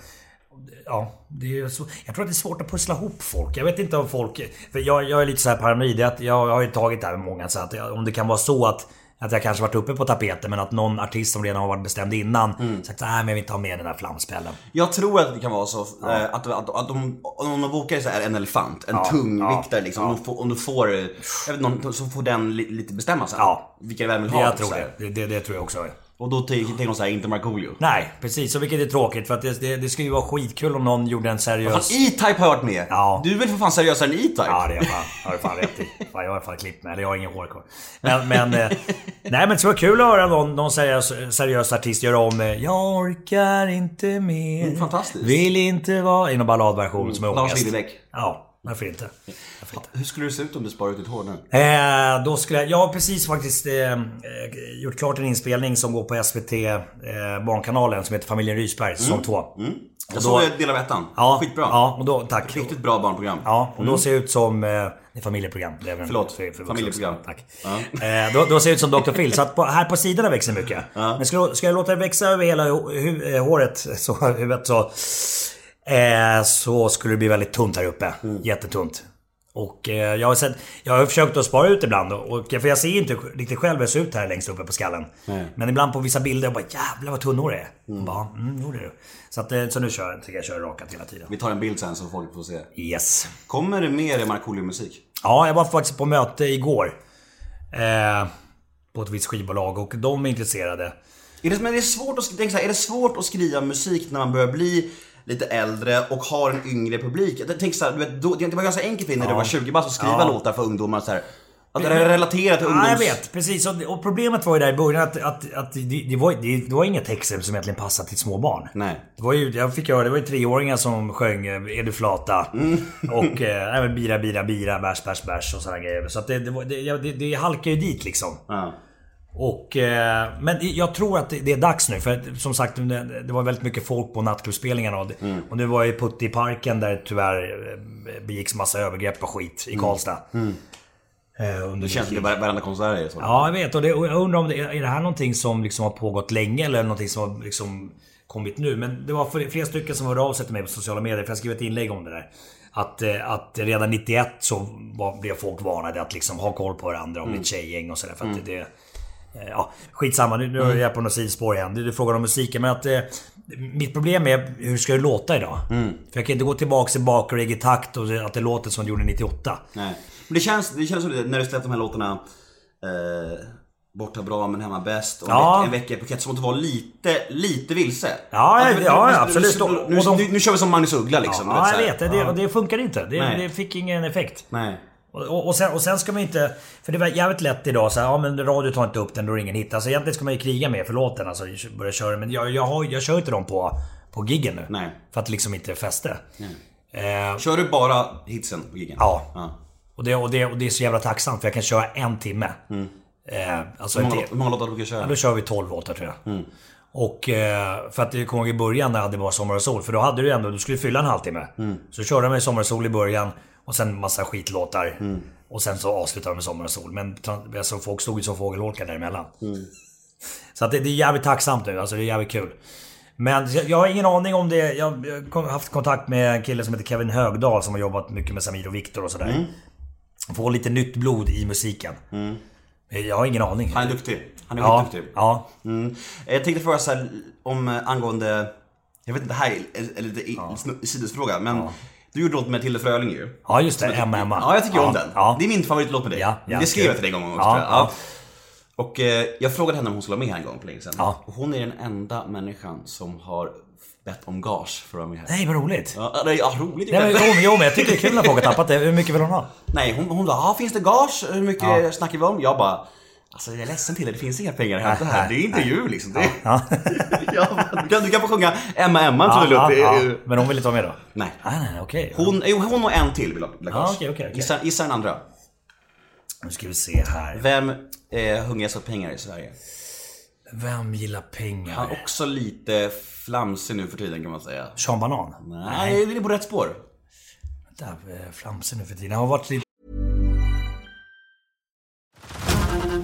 ja, det är så, jag tror att det är svårt att pussla ihop folk. Jag vet inte om folk... För jag, jag är lite så här paranoid. Att jag, jag har ju tagit det här med många. Så att jag, om det kan vara så att att jag kanske varit uppe på tapeten men att någon artist som redan har varit bestämd innan Mm. sagt nej men jag vill inte ha med den där flamspällen. Jag tror att det kan vara så eh, att, att, att de, om de bokar så här en elefant, en Ja, tungviktare ja, liksom. ja. Om, du får, om du får, eh, jag vet inte, så får den li, lite bestämma sen. Ja. Vilka vem vill ha. jag tror det. Det, det. det tror jag också. Och då tänker de såhär, inte Markoolio. Nej, precis. Och vilket är tråkigt för att det, det, det skulle ju vara skitkul om någon gjorde en seriös... Fan, E-Type har varit med. Ja. Du är väl för fan seriösare än E-Type? Ja, det är jag fan, har du fan rätt i. Fan, jag har fan klippt mig. Eller jag har ingen hår kvar. Men, men... eh, nej men det skulle vara kul att höra någon, någon seriös, seriös artist göra om eh, Jag orkar inte mer. Mm, fantastiskt. Vill inte vara... I någon balladversion som är Lars ångest. Liljebeck. Ja, varför inte? Hur skulle det se ut om du sparar ut ditt hår nu? Eh, då skulle jag, jag har precis faktiskt eh, eh, gjort klart en inspelning som går på SVT eh, Barnkanalen som heter Familjen Rysberg, säsong 2. Jag såg del av ettan. Ja, Skitbra. Ja, och då, tack. Riktigt bra barnprogram. Ja, och då ser det ut som... Eh, familjeprogram. Det är Förlåt, för- för familjeprogram. också. Tack. Eh, då, då ser det ut som Dr. Phil. Så att på, här på sidorna växer mycket. Men ska, ska jag låta det växa över hela hu, hu, eh, håret, så, huvudet så... Eh, så skulle det bli väldigt tunt här uppe. Mm. Jättetunt. Och eh, jag, har sett, jag har försökt att spara ut ibland. Och, för jag ser inte riktigt själv hur jag ser ut här längst uppe på skallen. Men ibland på vissa bilder, jag bara jävlar vad tunnhårig jag är. Mm. Bara, mm, jo, det är du. Så, att, eh, så nu kör jag, jag köra rakat hela tiden. Vi tar en bild sen så folk får se. Yes. Kommer det mer Markoolio-musik? Ja, jag var faktiskt på möte igår. Eh, på ett visst skivbolag och de är intresserade. Är det, men är det svårt att, tänk så här, är det svårt att skriva musik när man börjar bli lite äldre och har en yngre publik? Jag tänker så här, du vet, då, det var ganska enkelt för när du Ja. var 20 bast att skriva Ja. låtar för ungdomar så här. Att relatera till ungdoms... Ja, jag vet. Precis. Och, problemet var ju där i början att, att, att det, det, var, det, det var inga texter som egentligen passade till små barn. Nej. Det var ju, jag fick höra, det var ju treåringar som sjöng eh, Är du flata? Och eh, bira, bira, bira, bärs, bärs, bärs och sådana grejer. Så att det, det, var- det, det, det halkar ju dit liksom. Ja. Och, eh, men jag tror att det, är dags nu. För som sagt, det, var väldigt mycket folk på nattklubbsspelningarna. Och, det- och nu var jag i Putte i parken där det tyvärr eh, begicks massa övergrepp och skit i Karlstad. Eh, under Det känns som det var- varenda konsert är så. Ja, jag vet. Och, det, och jag undrar om det är det här någonting som liksom har pågått länge eller någonting som har liksom kommit nu. Men det var flera stycken som hörde av sig till mig på sociala medier, för jag skrev ett inlägg om det där. Att, att redan 91 så var, blev folk varnade att liksom ha koll på varandra om ett tjejgäng och sådär. För att det... eh, Ja, skitsamma, nu, nu är jag på något sidospår igen. Det är frågan om musiken. Men att... Eh, mitt problem är hur ska det låta idag? För jag kan inte gå tillbaka till bakreggae takt och att det låter som det gjorde 98. Nej. Men det känns, det känns som det, när du släppte de här låtarna eh, Borta bra men hemma bäst och Ja. en, vecka, i Phuket som att du var lite, lite vilse. Ja, Alltså, ja, nu- nu- absolut. Nu, nu, nu, nu kör vi som Magnus Uggla liksom. Ja, så jag vet. Det, det funkar inte. Det, det fick ingen effekt. Nej. Och, och, sen, och sen ska man inte... För det var jävligt lätt idag så här, ja men radio tar inte upp den, då ingen hit. Alltså egentligen ska man ju kriga med för låten, alltså börja köra. Men jag, jag, har, jag kör inte dem på, på giggen nu. Nej. För att det liksom inte är fäste. Eh, Kör du bara hitsen på giggen? ja. ja. Och, det, och, det, och det är så jävla tacksamt för jag kan köra en timme. Eh, alltså Hur många, hur många låtar brukar du köra? Ja, då kör vi 12 låtar tror jag. Och eh, för att jag kommer ihåg i början när jag hade bara Sommar och Sol. För då hade du ändå, du skulle fylla en halvtimme. Så körde jag med Sommar och Sol i början. Och sen massa skitlåtar. Och sen så avslutade jag med Sommar och Sol. Men alltså, folk stod ju som fågelholkar däremellan. Så att det, det är jävligt tacksamt nu. Alltså det är jävligt kul. Men jag, har ingen aning om det. Jag har haft kontakt med en kille som heter Kevin Högdahl som har jobbat mycket med Samir och Viktor och sådär. Få lite nytt blod i musiken. Jag har ingen aning. Han är duktig. Han är Ja, skitduktig. ja. Mm. Jag tänkte fråga så här, om eh, angående... Jag vet inte, det här är är lite ja. sidosfråga, men du gjorde låt med Tilde Fröling ju. Ja just det, Som jag Emma tycker- Emma. Ja, jag tycker ja, om den. Ja. Det är min favoritlåt med dig. Ja, ja, det skrev jag till dig en gång också. Ja, ja. Och eh, jag frågade henne om hon skulle vara med här en gång för länge sedan. Ja. Och hon är den enda människan som har bett om gage för att vara med här. Nej vad roligt. Ja, det är- ja, roligt Nej, men, jo, men- jo men jag tycker det är kul när folk har tappat det. Hur mycket vill hon ha? Nej, hon, hon bara, ah, finns det gage? Hur mycket Ja. snackar vi om? Jag bara, Alltså jag är ledsen till det, det finns inga pengar att hämta här. Det är intervju liksom. Det är... Ja. ja, du, kan, du kan få sjunga Emma Emma trudelutt. ja, ja. Men hon vill inte vara med då? Nej. Nej, nej, okej. Hon, jo, hon och en till vill ha gage. okej, okej, okej. Gissa, gissa den andra. Nu ska vi se här. Vem är hungrigast på pengar i Sverige? Vem gillar pengar? Han är också lite flamsig nu för tiden kan man säga. Sean Banan? Nej, det är på rätt spår. Vänta, eh, flamsig nu för tiden. Han har varit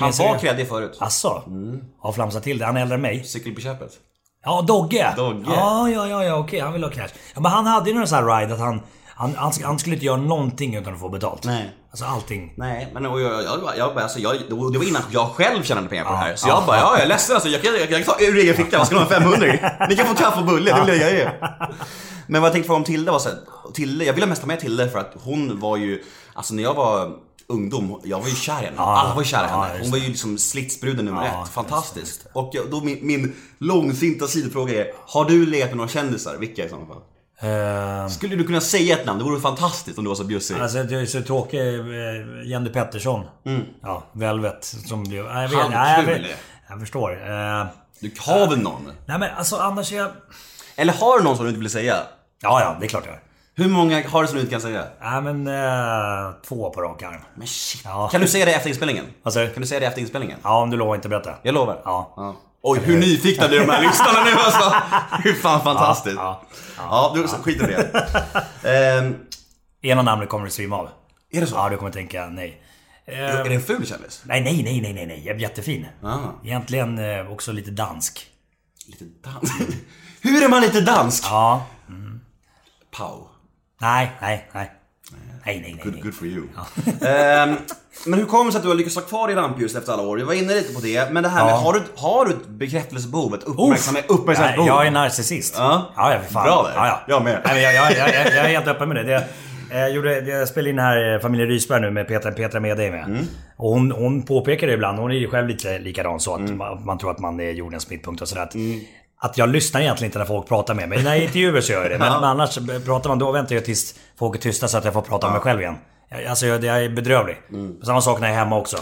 Han var kreddig förut. Asså? Har flamsat till det. Han är äldre än mig. Cykel på köpet. Ja, Dogge! Dogge. Ja, ja, ja, ja okej. Han vill ha cash. Ja, men han hade ju någon sån här ride att han... Han, han, han skulle inte göra någonting utan att få betalt. Nej. Alltså allting. Nej, men och jag, jag, jag, jag, alltså, jag, det var innan jag själv tjänade pengar på det här. Så Ja. jag bara, ja jag är ledsen alltså. Jag kan, jag kan ta ur egen ficka, vad ska ni ha 500 i? Ni kan få kaffe och bulle, det vill jag ge. Men vad jag tänkte fråga om Tilde var så här, Tilde, jag ville mest ha med Tilde för att hon var ju, alltså när jag var ungdom, jag var ju kär i henne. Ja. Alla var ju kära i henne. just Hon var ju liksom slitsbruden nummer Ja, ett. Fantastiskt. Och jag, då min, min långsinta sidofråga är, har du legat med några kändisar? Vilka i sådana fall? Uh, Skulle du kunna säga ett namn? Det vore fantastiskt om du var så bjussig. alltså jag är så tråkig. eh, Jenny Pettersson. Ja, Velvet. Som blev... Nej, jag vet, nej, jag, vet, jag förstår. Eh, Du har väl någon? nej men alltså annars är jag... Eller har du någon som du inte vill säga? Ja, ja, det är klart jag har. Hur många har du som du inte kan säga? Nej men... Eh, två på rak arm. Men shit. Ja. Kan du säga det efter inspelningen? Vad säger du? Kan du säga det efter inspelningen? Ja, om du lovar inte berätta. Jag lovar. Ja. Oj, hur nyfikna blir de här lyssnarna nu alltså? Hur fan fantastiskt. Ja, Ja, du, skit i det. Ehm, Ena namnet kommer du svimma av. är det så? Ja, du kommer tänka nej. Är det en ful kändis? Nej, nej, nej, nej, nej, nej. Jag är jättefin. Ah. Egentligen eh, också lite dansk. Lite dansk. hur är man lite dansk? Ja. Pow. Nej, nej, nej. Nej, nej, nej. Good, good for you. Ehm, men hur kommer det sig att du har lyckats vara kvar i rampljuset efter alla år? Jag var inne lite på det. Men det här med, Ja. har, du, har du ett bekräftelsebehov? Ett uppmärksamhet, uppmärksamhetsbehov? Jag är narcissist. Ja. ja, ja för fan. Bra där. Ja, ja. Jag med. Nej, jag, jag, jag, jag, är helt öppen med det. det jag, gjorde, jag spelade in här eh, Familjen Rysberg nu med Petra, Petra Mede med. Mm. Och hon, hon påpekar det ibland, hon är ju själv lite likadan så att man, man tror att man är jordens mittpunkt och sådär. Mm. Att jag lyssnar egentligen inte när folk pratar med mig. När jag intervjuer så gör jag det. Men, men annars pratar man, då väntar jag tills folk är tysta så att jag får prata med mig själv igen. Jag- Alltså jag, jag är bedrövlig. Mm. Samma sak när jag är hemma också.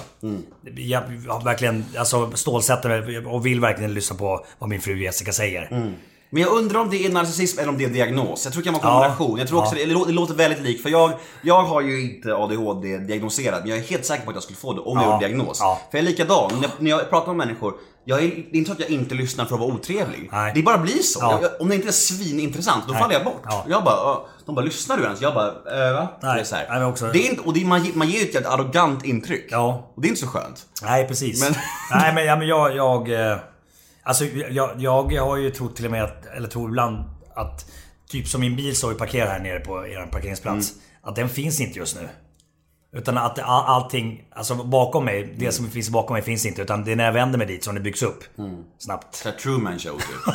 Jag har verkligen alltså, stålsätter mig och vill verkligen lyssna på vad min fru Jessica säger. Men jag undrar om det är narcissism eller om det är diagnos. Jag tror det kan vara en Ja. kombination. Jag tror också Ja. det, det, låter, väldigt likt. För jag, jag har ju inte ADHD diagnoserat, men jag är helt säker på att jag skulle få det om jag Ja. gjorde diagnos. Ja. För jag är likadan. När jag, när jag pratar med människor, jag är, det är inte så att jag inte lyssnar för att vara otrevlig. Nej. Det bara blir så. Ja. Jag, om det inte är svinintressant, då Nej. faller jag bort. Ja. Jag bara, de bara, lyssnar du ens? Jag bara, äh, va? Nej. Det är så här. Nej, också- det är inte, och det är, man, man ger ju ett arrogant intryck. Ja. Och det är inte så skönt. Nej precis. Men- Nej men, ja, men jag... jag eh, alltså jag, jag har ju trott till och med att, eller tror ibland att Typ som min bil står ju parkerad här nere på er parkeringsplats. Mm. Att den finns inte just nu. Utan att all, allting, alltså bakom mig, Mm. det som finns bakom mig finns inte. Utan det är när jag vänder mig dit som det byggs upp. Mm. Snabbt. Så Truman show typ.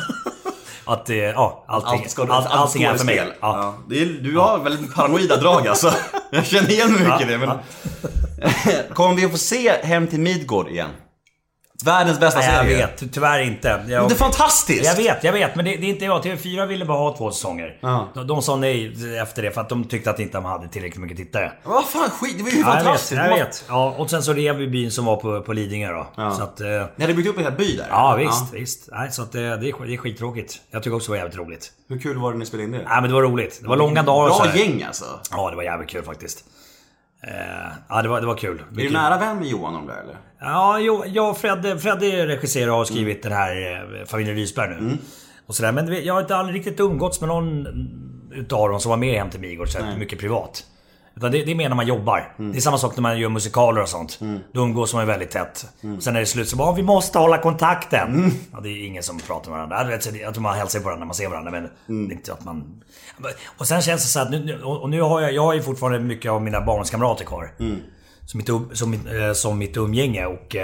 Att ja, allting, Allt ska, all, allt allting är för mig. Ja. Ja. Är, du har väldigt paranoida drag alltså. Jag känner igen mycket Ja, i det. Men... ja. Kommer vi att få se Hem till Midgård igen? Världens bästa Nej, jag serie. vet, ty- tyvärr inte. Jag, Men det är fantastiskt! Jag vet, jag vet. Men det, det är inte jag. TV4 ville bara ha två säsonger. Ja. De, de sa nej efter det för att de tyckte att inte de hade tillräckligt mycket tittare. Vad fan skit, det var ju Ja, jag vet, fantastiskt. jag vet. Ja, och sen så rev vi byn som var på, på Lidingö då. Ja. Så att, eh, Ni hade byggt upp en hel by där? ja visst, visst. Nej, så att det, det, är, det är skittråkigt. Jag tycker också det var jävligt roligt. Hur kul var det när ni spelade in det? Nej men det var roligt. Det var långa dagar Bra gäng alltså. Ja, det var jävligt kul faktiskt. Eh, ja, det var, det var kul. Är du nära vän med Johan om det eller? Ja, jo, jag och Fredde, Fredde regisserar och skrivit den här eh, Familjen Rysberg nu. Mm. Och sådär. Men jag har inte aldrig riktigt umgåtts med någon utav dem som var med Hem till Midgård så här mycket privat. Utan det, det är mer när man jobbar. Mm. Det är samma sak när man gör musikaler och sånt. Då umgås man ju väldigt tätt. Sen är det slut så bara, vi måste hålla kontakten. Mm. Ja, det är ingen som pratar med varandra. Jag vet, så det- Jag tror man hälsar på varandra när man ser varandra men Mm. det är inte att man... Och sen känns det så att nu, och nu har jag, jag har ju fortfarande mycket av mina barndomskamrater kvar. Mm. Som, mitt, um- som, eh, som mitt umgänge och...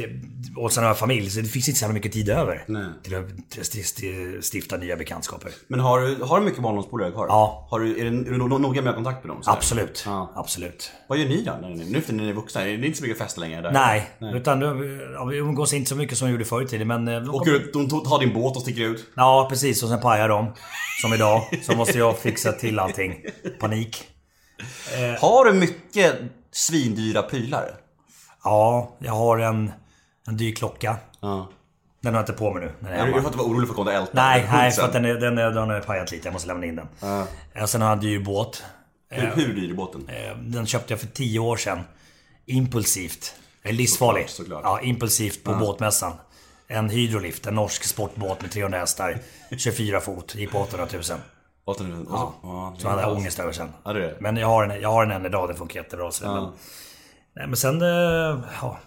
eh, Det, och sen har jag familj, så det finns inte så mycket tid över. Nej. Till att stifta nya bekantskaper. Men har du, har du mycket barndomspolare kvar? Ja. Har du, är, du, är du no- noga med att ha kontakt med dem? Absolut. Ja. Absolut. Vad gör ni då? när ni- Nu för när ni är vuxna? Är det inte så mycket fester längre? Där? Nej, utan nu- ja, vi umgås inte så mycket som vi gjorde förr i tiden men... eh, Åker ut, de tar din båt och sticker ut? Ja, precis. Och sen pajar de. Som idag. Så måste jag fixa till allting. Panik. Har du mycket svindyra prylar? Ja, jag har en, en dyr klocka. Ja. Den har jag inte på mig nu. Jag är Är du hemma. för att du var orolig för att kommer att älta? Nej, nej, för att den, är, den, är, den har pajat lite. Jag måste lämna in den. Och sen har jag en dyr båt. Hur, hur dyr är båten? Eh, Den köpte jag för 10 år sedan. Impulsivt. Eh, Livsfarlig. Såklart, såklart. Ja, impulsivt på båtmässan. En hydrolift, en norsk sportbåt med 300 hästar. 24 fot, gick på 800 000. 800 000? Ja. ja Så hade jag ångest över sen. Ja, det är det. Men jag har, den, jag har den än idag, den funkar jättebra. Så men, nej, men sen... eh, Ja,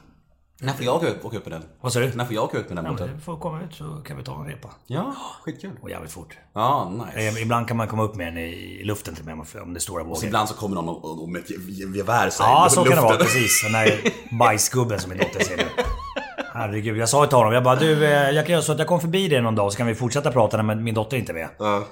När får jag åka upp med den? vad sa du? När får jag åka upp med den båten? du får komma ut så kan vi ta en repa. Ja, skitkul. Och jävligt fort. Ja, nice. Eh, Ibland kan man komma upp med den i luften till och med om det är stora Så vågor. ibland så kommer någon och, och med ett ge- gevär så här Ja, så kan det vara. luften. Precis. Den där bajsgubben som min dotter ser nu. Herregud, jag sa till honom, jag bara du, eh, jag kan göra så att jag kommer förbi dig någon dag så kan vi fortsätta prata när min dotter inte är med. Ja.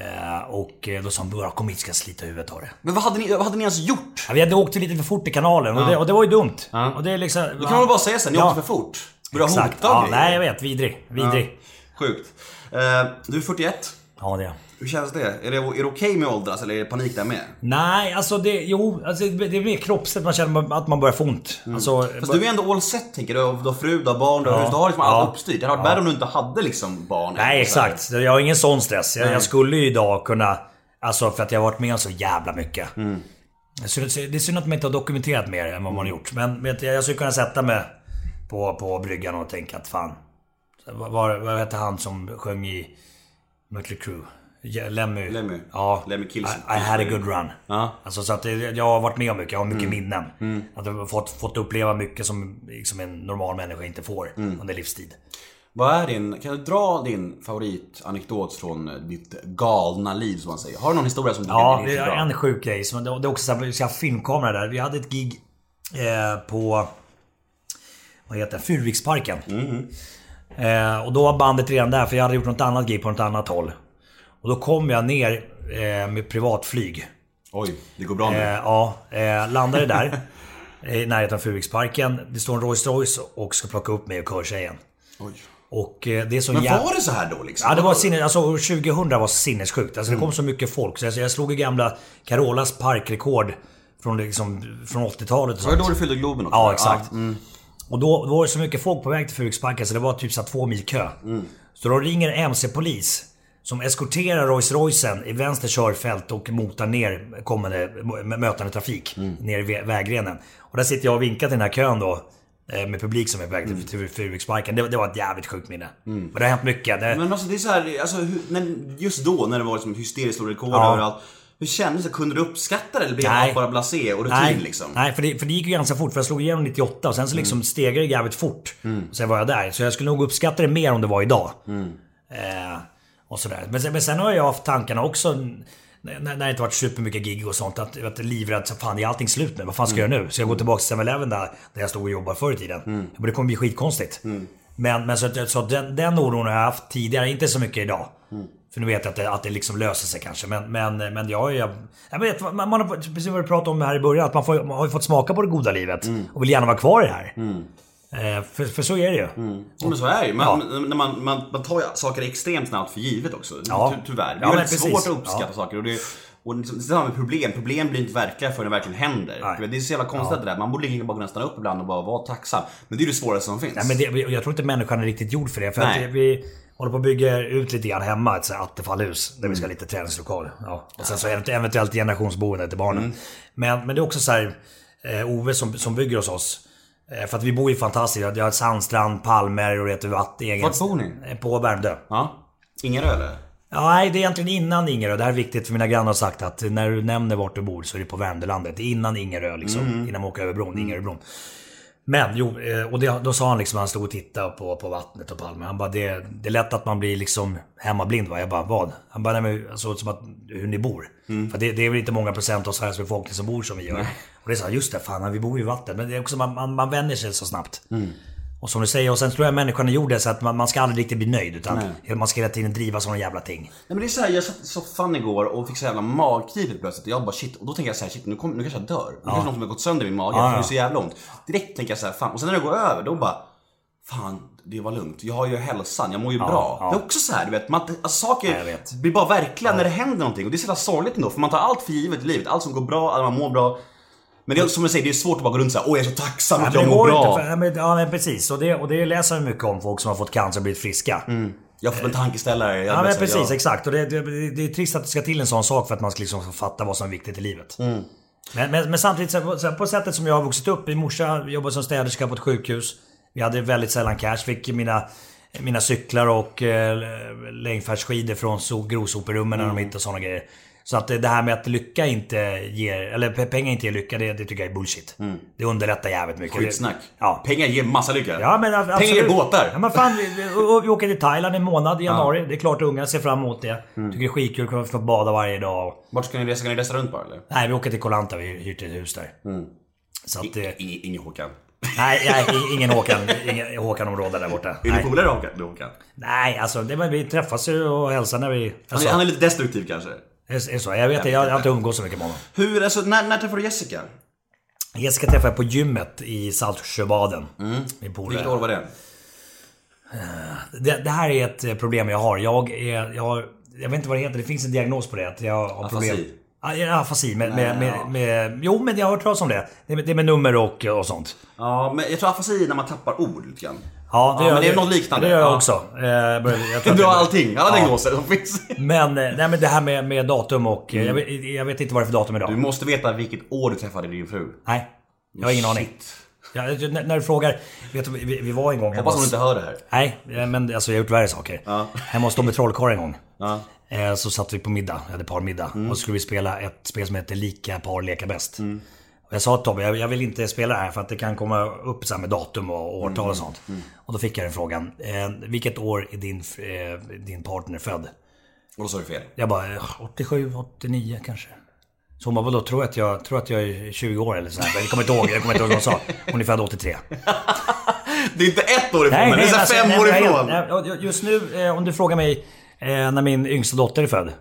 Eh, och eh, då sa han, bara kom hit ska jag slita huvudet av det. Men vad hade ni, vad hade ni ens gjort? Ja, vi hade åkt lite för fort i kanalen och, det, och det var ju dumt. Och det är liksom... Då kan man väl bara säga här, ni Ja. åkte för fort. Börja hota Ja, grejer. nej jag vet, vidrig. Vidrig. Sjukt. Eh, du är 41. Ja, det är Hur känns det? Är det, är det okej med att åldras eller är det panik där med? Nej, alltså det... Jo, alltså det är mer kroppsligt man känner att man börjar få ont. Alltså, Fast du är ändå all set tänker du. Du har fru, du har barn, du har Ja. hus. Du har liksom Ja. allt uppstyrt. Det hade varit värre om du inte hade liksom barn. Nej, exakt. Jag har ingen sån stress. Jag, jag skulle ju idag kunna... Alltså för att jag har varit med om så jävla mycket. Så det är synd att man inte har dokumenterat mer än vad man har gjort. Men vet du, jag skulle kunna sätta mig på, på bryggan och tänka att fan... Vad hette han som sjöng i Mötley Crüe? Ja, Lemmy. Lemmy. Ja. Lemmy I, I had a good run. Ja. Alltså så att det, jag har varit med om mycket. Jag har mycket Mm. minnen. Att jag har fått, fått uppleva mycket som liksom en normal människa inte får Mm. under livstid. Vad är din, kan du dra din favoritanekdot från ditt galna liv som man säger? Har du någon historia som du Ja, det är bra? en sjuk grej. Det är också så här, vi ska ha filmkamera där. Vi hade ett gig eh, på... Vad heter det? Furuviksparken. Mhm. Eh, och då var bandet redan där för jag hade gjort något annat gig på något annat håll. Och då kom jag ner eh, med privatflyg. Oj, det går bra nu. Eh, ja, eh, landade där. I närheten av Furuviksparken. Det står en Rolls Royce och ska plocka upp mig och körtjejen. Oj. Och eh, det är så Men jävla- var det så här då liksom? Ja, det var sinnes, alltså 2000 var sinnessjukt. Alltså, det kom så mycket folk. Så jag, slog i gamla Carolas parkrekord från, liksom, från 80-talet och Var det då du fyllde Globen också? Ja, exakt. mm. Och då, då var det så mycket folk på väg till Furuviksparken så det var typ så två mil kö. Mm. Så då ringer MC-polis som eskorterar Rolls Roycen i vänster körfält och motar ner kommande mötande trafik Mm. ner i vä- vägrenen. Och där sitter jag och vinkar till den här kön då. eh, Med publik som är på väg till, till Furuviksparken. Det, det var ett jävligt sjukt minne. Mm. Och det har hänt mycket. Det, Men alltså det är så här, alltså, när, just då när det var liksom hysteriskt stora rekord Ja. överallt. Hur kändes det? Kunde du uppskatta det eller blev allt bara blasé och rutin Nej, liksom? nej för, det, för det gick ju ganska fort. För jag slog igenom 98 och sen så liksom stegrade det jävligt fort. Mm. Och sen var jag där. Så jag skulle nog uppskatta det mer om det var idag. Mm. Eh, och sådär. Men, sen- men sen har jag haft tankarna också. När, när det inte varit supermycket gig och sånt. Att, att livrädd. Så fan, är allting slut nu? Vad fan ska jag göra nu? Ska jag gå tillbaka till 7-Eleven där, där jag stod och jobbade förr i tiden? Mm. Men det kommer bli skitkonstigt. Men, men så, så den, den oron har jag haft tidigare. Inte så mycket idag. Mm. För nu vet jag att det, att det liksom löser sig kanske. Men, men, men jag, jag, jag vet, man, man har precis vad vi pratade om här i början. Att man, får, man har ju fått smaka på det goda livet. Och vill gärna vara kvar i det här. Eh, för, för så är det ju. Ja, men så är det ju. Man, Ja. när man, man, man tar ju saker extremt snabbt för givet också. Ja. Ty, tyvärr. Det är Ja, väldigt svårt att uppskatta Ja. saker. Och det, och liksom, det samma med problem. Problem blir inte verkliga förrän det verkligen händer. Nej. Det är så jävla konstigt det där. Man borde egentligen bara stanna upp ibland och bara vara tacksam. Men det är det svåraste som finns. Nej, men det, jag tror inte människan är riktigt gjord för det. För Nej. vi, Håller på att bygga ut lite grann hemma, ett attefallhus. Där vi ska ha lite träningslokal. Ja. Och sen så event- eventuellt generationsboende till barnen. Men, men det är också så här, eh, Ove som, som bygger hos oss. Eh, för att vi bor ju fantastiskt. Vi har sandstrand, palmer och vet, vatten. egen- Vart bor ni? Eh, På Värmdö. Ja. Ingerö eller? Ja, nej, det är egentligen innan Ingerö. Det här är viktigt för mina grannar har sagt att när du nämner vart du bor så är det på Värmdölandet. Det är innan Ingerö liksom. Mm. Innan man åker över bron, Ingeröbron. Men jo, eh, och det, då sa han liksom, han stod och tittade på, på vattnet och palmer. Han bara, det, det är lätt att man blir liksom hemmablind va? Jag bara, vad? Han bara, nej men så som att hur ni bor. Mm. För det, det är väl inte många procent av Sveriges befolkning som bor som vi gör. Och det här, just det, fan vi bor ju i vatten. Men det är också, man, man, man vänjer sig så snabbt. Mm. Och som du säger, och sen tror jag människan är gjord så att man, man ska aldrig riktigt bli nöjd. Utan man ska hela tiden driva sådana jävla ting. Nej men det är såhär, jag satt i soffan igår och fick så jävla magknip helt plötsligt. Och jag bara shit, och då tänker jag så här, shit nu, kom, nu kanske jag dör. Nu kanske något som har gått sönder i min mage, Ja, det ja. är så jävla ont. Direkt tänker jag så här, fan. Och sen när det går över, då bara, fan det var lugnt. Jag har ju hälsan, jag mår ju bra. ja. Det är också så här, du vet, man, alltså, saker Ja, vet. blir bara verkliga när det händer någonting. Och det är så jävla sorgligt ändå, för man tar allt för givet i livet. Allt som går bra, alla man mår bra. Men det är som jag säger, det är svårt att bara gå runt såhär, åh jag är så tacksam Ja, att jag mår bra. inte. För, men, ja men precis. Och det, och det läser vi mycket om folk som har fått cancer och blivit friska. Jag har fått en tankeställare. Jag Ja men precis, ja. exakt. Och det, det, det är trist att det ska till en sån sak för att man ska liksom fatta vad som är viktigt i livet. Mm. Men, men, men samtidigt, så, här, på sättet som jag har vuxit upp. Min morsa jobbade som städerska på ett sjukhus. Vi hade väldigt sällan cash. Fick mina, mina cyklar och eh, längdfärdsskidor från so, grovsoperummen när de Mm. hittade sådana grejer. Så att det här med att lycka inte ger, eller pe- pengar inte ger lycka, det, det tycker jag är bullshit. Det underlättar jävligt mycket. Skitsnack. Ja. Pengar ger massa lycka. Ja men ab- Pengar ger absolut. båtar. Ja men fan, vi, vi, vi åker till Thailand en månad i januari. Det är klart ungarna ser fram emot det. Mm. Tycker det är skitkul, kommer få bada varje dag. Vart ska ni resa? Ska ni resa runt bara eller? Nej, vi åker till Koh Lanta, vi hyrt ett hus där. Så att det... Ingen, ingen Håkan. Nej, nej, i- ingen Håkan, ingen Håkan-område där borta. Är du polare? Du Håkan? nej, alltså det, vi träffas ju och hälsar när vi... Han Alltså, är, han är lite destruktiv kanske. Är, är så, jag vet inte, jag, jag har inte umgås så mycket med honom. Hur, alltså när, när träffade du Jessica? Jessica träffade jag på gymmet i Saltsjöbaden. Min polare. Vilket år var det? Det, det här är ett eh, problem jag har. Jag är... Jag, har, jag vet inte vad det heter, det finns en diagnos på det. Att jag har Afasi. problem. Afasi. Med, med, med, med, jo, men jag har hört talas om det. Det är med, det är med nummer och, och sånt. Ja, men jag tror afasi är när man tappar ord lite grann. Ja, Ja, men det är något liknande. Det gör jag Ja. också. Eh, jag Du har det- allting, alla Ja. diagnoser som finns. Men, eh, nej, men det här med, med datum och... eh, Jag, vet, jag vet inte vad det är för datum idag. Du måste veta vilket år du träffade din fru. Nej, jag har ingen aning. Shit. Ja, när, du frågar... Vet du, vi, vi var en gång Hoppas hon inte hör det här. Nej, men alltså jag har gjort värre saker. Ja. Hemma hos Tobbe Trollkarl en gång. Ja. Så satt vi på middag, vi hade parmiddag. Mm. Och så skulle vi spela ett spel som heter Lika par leka bäst. Och jag sa till Tobbe, jag, jag vill inte spela det här för att det kan komma upp så med datum och årtal och sånt. Och då fick jag den frågan. Eh, vilket år är din, eh, din partner född? Och då sa du fel. Jag bara, eh, 87, 89 kanske. Så hon bara, vadå, tror att jag, tror att jag är 20 år eller så här. Jag kommer inte ihåg, jag kommer inte ihåg vad hon sa. Hon är född 83. Det är inte ett år ifrån, men det är alltså, fem nej, år nej, ifrån. nej, Just nu, eh, om du frågar mig eh, när min yngsta dotter är född.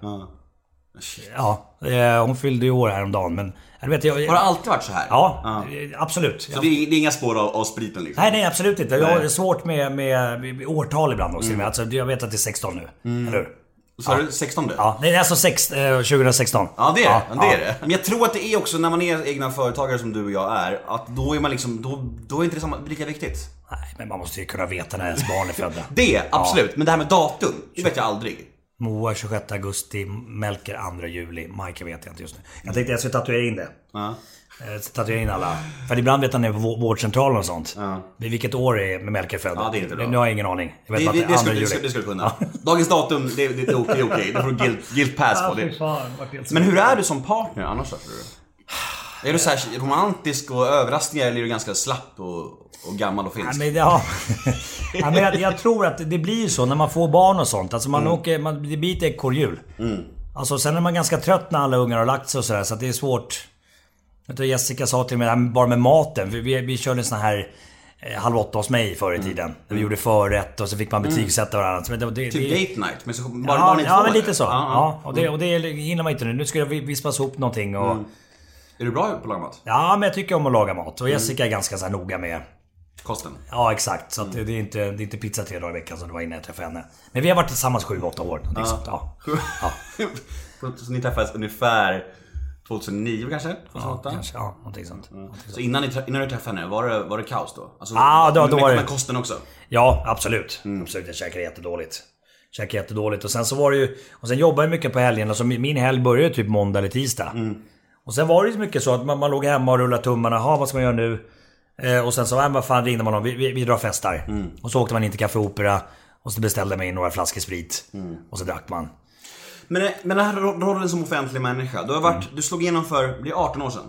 Ja, eh, hon fyllde ju år häromdagen men... Jag vet, jag, Har det alltid varit så här? Ja, eh, absolut. Så det är, det är inga spår av, av spriten liksom? Nej, nej absolut inte. Jag har svårt med, med, med årtal ibland också. Mm. Alltså, jag vet att det är 16 nu. Eller hur? Sa du 16 du? Ja, det är alltså sex, eh, 2016. Ja det är ja, det. är det. Men jag tror att det är också när man är egna företagare som du och jag är, att då är man liksom, då, då är inte det samma, lika viktigt. Nej, men man måste ju kunna veta när ens barn är födda. Det, absolut. Men det här med datum, det vet jag aldrig. Moa 26 augusti, Melker 2 juli, Majka vet jag inte just nu. Jag tänkte jag skulle tatuera in det. Ja. Eh, Tatuera in alla. För ibland vet han det på vå- vårdcentralen och sånt. Ja. Vilket år är Melker född? Ja, det är inte bra. Nu har jag ingen aning. Jag vet Det, det, det, är skulle, 2 det, skulle, det skulle kunna. Dagens datum, det, det, det är okej. okej. Det får du guilt, guilt pass på. Det. fan. Men hur är du som partner annars tror du? Är du så romantisk och överraskningar eller är du ganska slapp och, och gammal och Ja, finsk? men, ja. ja, men jag, jag tror att det blir så när man får barn och sånt. Alltså man Mm. åker, man, det blir ett ekorrhjul. Alltså sen är man ganska trött när alla ungar har lagt sig och sådär. Så att det är svårt. Jag tror Jessica sa till mig, det här bara med maten. Vi, vi, vi körde en sån här eh, Halv åtta hos mig förr i Mm. tiden. Där vi gjorde förrätt och så fick man betygsätta varandra. Men det, det, Typ det, date night, men så bara Ja, barn är ja två, men lite eller? så. Ja, Ja, ja. och, det, och det hinner man inte nu. Nu ska det vispas ihop någonting och... Mm. Är du bra på att laga mat? Ja, men jag tycker om att laga mat. Mm. Och Jessica är ganska så noga med... Kosten? Ja, exakt. Så Mm. det, är inte, det är inte pizza tre dagar i veckan som det var innan jag träffade henne. Men vi har varit tillsammans 7-8 år. någonting sånt, Ja. Ja. så ni träffades ungefär 2009 kanske? Ja, 2008? kanske. Ja, någonting sånt. Någonting Så innan ni, innan du träffade henne, var det, var det kaos då? Alltså, Ja, då- då med, var det- Med kosten också? Ja, absolut. Mm. Absolut, jag käkade jättedåligt. Käkade jättedåligt. Och sen så var det ju... Och sen jobbade jag mycket på helgerna. Så min min helg började typ måndag eller tisdag. Mm. Och sen var det ju mycket så att man, man låg hemma och rullade tummarna. Jaha, vad ska man göra nu? Eh, och sen så, äh, vad fan ringde man om? Vi, vi, vi drar och festar. Mm. Och så åkte man in till Café Opera. Och så beställde man in några flaskor sprit. Mm. Och så drack man. Men, eh, men den här ro- rollen som offentlig människa, du har varit, du slog igenom för, det är 18 år sedan?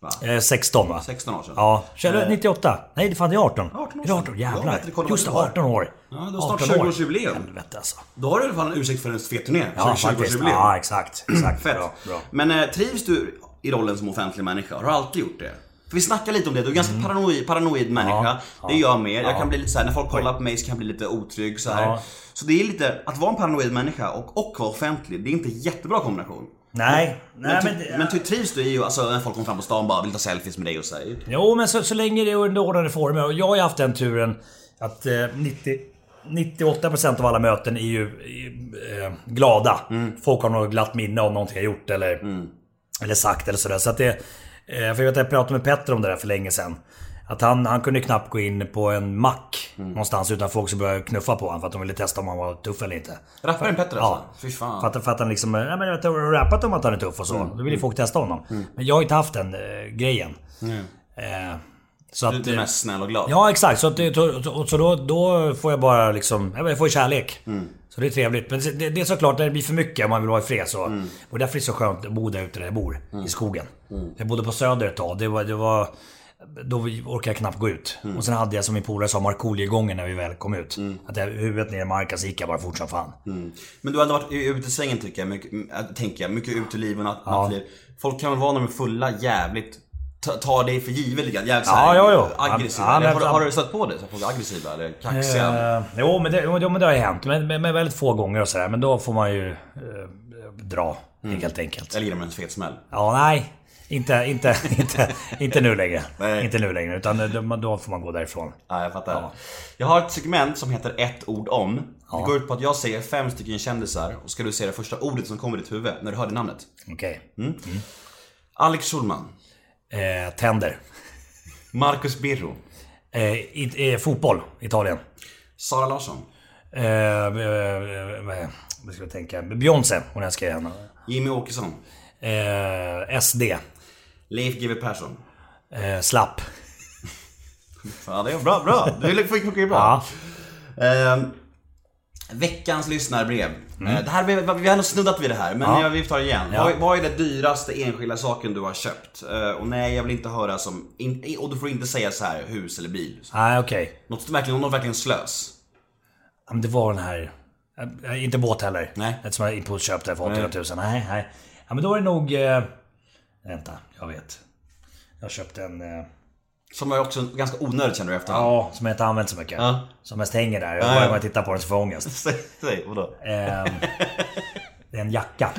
Va? Eh, 16 va? 16 år sedan? Ja. Känner Eh, 98? Nej, det fan det är 18. 18 år 18? sedan. Jag har Jävlar. bättre koll på Just det, vad du 18 år. Ja, du har snart 18 år. 20-årsjubileum. Helvete alltså. Då har du i alla fall en ursäkt för en fet turné. Ja, 20 faktiskt. årsjubileum. Ja, exakt. exakt. Fett. Bra, bra. Men eh, trivs du i rollen som offentlig människa? Har du alltid gjort det? För vi snackar lite om det, du är ganska paranoid, paranoid människa. Mm. Ja, det är ja, jag med. Jag ja. kan bli lite såhär, när folk kollar på mig så kan jag bli lite otrygg så här. Så det är lite, att vara en paranoid människa och, och vara offentlig, det är inte en jättebra kombination. Nej, Men, nej ty, men... det- men ty, trivs du i ju, alltså när folk kommer fram på stan och bara vill ta selfies med dig och så här. Jo, men så, så länge det är under ordnade former. Och jag har ju haft den turen att eh, 90, 98% av alla möten är ju eh, glada. Folk har något glatt minne om någonting jag gjort eller, eller sagt eller sådär. Så att det... Eh, för jag vet att jag pratade med Petter om det där för länge sedan. Att han, han kunde knappt gå in på en mack någonstans utan folk som började knuffa på honom för att de ville testa om han var tuff eller inte. Rapparen Petter Ja. alltså? Fy fan. För att, för att han liksom... Nej men jag har rappat om att han är tuff och så. Mm. Då vill ju folk testa honom. Men jag har inte haft den eh, grejen. Eh, så att, du är mest snäll och glad. Ja exakt, så, att så, då, då får jag bara liksom... Jag får kärlek. Mm. Så det är trevligt. Men det, det är såklart, när det blir för mycket om man vill vara i fred så... Mm. Och därför är det så skönt att bo där ute där jag bor. I skogen. Jag bodde på Söder ett tag. Det var... Det var då orkade jag knappt gå ut. Mm. Och sen hade jag som min polare sa Markoolio-gången när vi väl kom ut. Att jag huvudet ner i marken så gick jag bara fort som fan. Men du har ändå varit i utesvängen tycker jag, mycket, äh, tänker jag. Mycket uteliv och natt, Ja. nattliv. Folk kan väl vara när de är fulla jävligt ta, ta dig för givet lite grann. Jävligt Ja, ja, ja. aggressiva. Ja, Eller men- har, du- har du stött på det? Så folk är aggressiva eller kaxiga? Eh, jo, men det, jo, men det har ju hänt. Men, men, men väldigt få gånger och sådär. Men då får man ju eh, dra. Helt enkelt. Eller ger dem en fet smäll? Ja, nej. Inte, inte, inte, inte nu längre. Nej. Inte nu längre. Utan då, då får man gå därifrån. Ja, jag fattar. Ja. Jag har ett segment som heter ett ord om. Ja. Det går ut på att jag säger fem stycken kändisar och ska du säga det första ordet som kommer i ditt huvud när du hör det namnet. Okej. Alex Schulman. Eh, tänder. Marcus Birro. Eh, i, eh, fotboll. Italien. Sara Larsson. Eh, eh, eh, vad ska jag tänka? Beyoncé. Hon älskar jag henne. Jimmy Åkesson. Eh, SD. Leif GW Persson. Slapp. Ja, det är bra, bra. Du fick mycket bra. Ja. Veckans lyssnarbrev. Eh, det här, vi, vi har ändå snuddat vid det här, men Mm. Ja. jag, vi tar det igen. Ja. Vad, vad är det dyraste enskilda saken du har köpt? Eh, och nej, jag vill inte höra som... In, och du får inte säga så här hus eller bil. Nej, okej. Något som verkligen, något verkligen slös. Men det var den här... eh, Inte båt heller. Nej. Eftersom jag impulsköpte för 800 000. Nej. Nej, nej. Ja, men då är det nog... Eh, vänta, jag vet. Jag köpte en... Eh, Som var också ganska onödigt känner du efter ja, som jag inte använt så mycket. Ja. Som mest hänger där. Ja, Varje ja. gång jag tittar på den så får jag ångest. Säg, säg, vadå? Ehm, det är en jacka.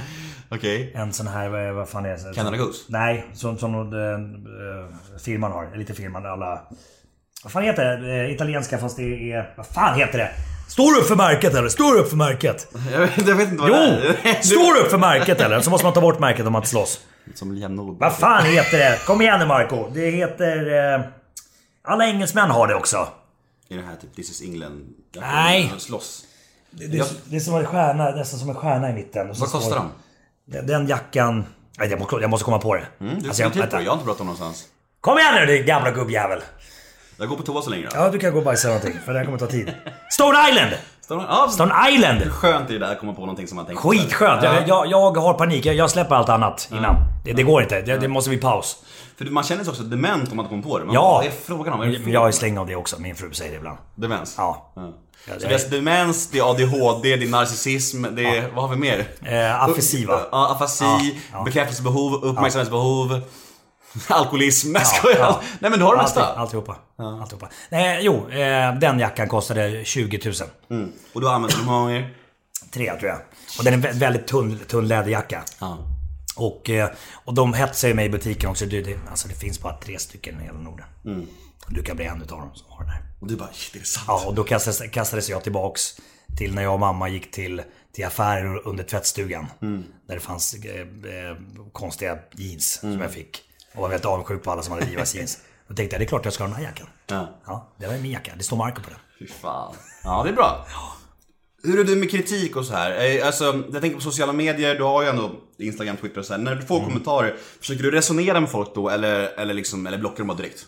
Okej. En sån här, vad- fan är det? Canada Goose? Nej, som, som uh, firman har. Lite firman, alla... Vad fan heter det? Eh, italienska fast det är... Vad fan heter det? Står du upp för märket eller? Står du upp för märket? Jag vet, jag vet inte vad Jo! det är. Står du upp för märket eller? Så måste man ta bort märket om man inte slåss. Som Liam. Vad fan heter det? Kom igen nu Marco. Det heter... Eh, alla engelsmän har det också. I det här typ This is England. Nej. Slåss. Det, det, det är som en stjärna, nästan som en stjärna i mitten. Vad kostar de? Den, den jackan... Jag, måste, jag måste komma på det. Mm, du Alltså, jag, på det. Jag har inte bråttom någonstans. Kom igen nu din gamla gubbjävel! Jag går på toa så länge då. Ja, du kan gå och bajsa någonting, för det här kommer ta tid. Stone Island! Stone, ja, Stone Island! Skönt är det där att komma på någonting som man tänker? Skitskönt! Ja. Jag, jag, jag har panik, jag, jag släpper allt annat innan. Det, det går inte, det, det måste bli paus. För man känner sig också dement om man inte kommer på det. Man Ja. bara, Vad är frågan om? Är det jag är släng av det också, min fru säger det ibland. Demens? Ja. Ja. Ja, Så det är- demens, det är ADHD, det är narcissism, det är... Vad har vi mer? Eh, afasi va? Ja, afasi, Ja, ja. bekräftelsebehov, uppmärksamhetsbehov, alkoholism. Jag skojar. ja. Nej men du har det Alltid, mesta. alltihopa. alltihopa. Nej, jo, eh, den jackan kostade 20 000. Mm. Och du har använt den hur många gånger? Tre tror jag. Och den är en vä- väldigt tunn, tunn läderjacka. Ja. Och, eh, och de hetsar ju mig i butiken också. Det, det, alltså det finns bara tre stycken i hela Norden. Du kan bli en utav dem som har den här. Och du bara, det är sant. Ja, och då kastades, kastades jag tillbaks till när jag och mamma gick till, till affärer under tvättstugan. Där det fanns eh, eh, konstiga jeans som jag fick. Och var väldigt avundsjuk på alla som hade Levi's jeans. Då tänkte jag, det är klart jag ska ha den här jackan. Ja. Ja, det var min jacka. Det står Marco på den. Fy fan. Ja, det är bra. Hur är du med kritik och så här? Eh, Alltså, jag tänker på sociala medier, du har ju ändå Instagram, Twitter och så här. När du får kommentarer, försöker du resonera med folk då eller, eller, liksom, eller blockar du bara direkt?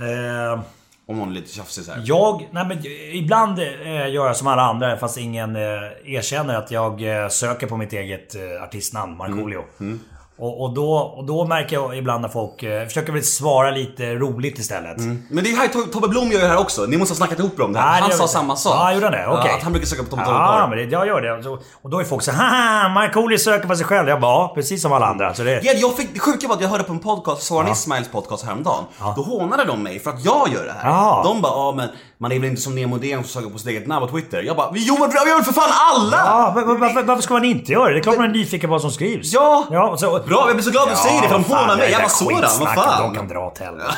Eh, Om någon är lite tjafsig så här. jag, nej men ibland eh, gör jag som alla andra fast ingen eh, erkänner att jag eh, söker på mitt eget eh, artistnamn, Markoolio. Mm. Och, och, då, och då märker jag ibland när folk eh, försöker väl svara lite roligt istället. Men det är här To- Tobbe Blom gör ju det här också. Ni måste ha snackat ihop om det här. Nej, Han sa inte. samma sak. Ja, gjorde han det? Okej. Ja, att han brukar söka på Tom Tobbe Ja, Blom. men det, jag gör det. Och då är folk så här, haha, Markoolio söker på sig själv. Jag bara, ja, precis som alla andra. Så det, Ja, jag fick, det sjuka var att jag hörde på en podcast, Soran Ismails podcast häromdagen. Då hånade de mig för att jag gör det här. Ja. De bara, ja men man är väl inte som Nemo Dén som söker på sitt eget namn på Twitter. Jag bara, vi gör väl för fan alla! Ja, men var- varför, varför ska man inte göra det? Det är klart man är nyfiken på vad som skrivs. Ja! ja så, Bra, jag blir så glad att du säger det för de hånar mig. det Jag bara sådan, vad fan. De kan dra åt helvete.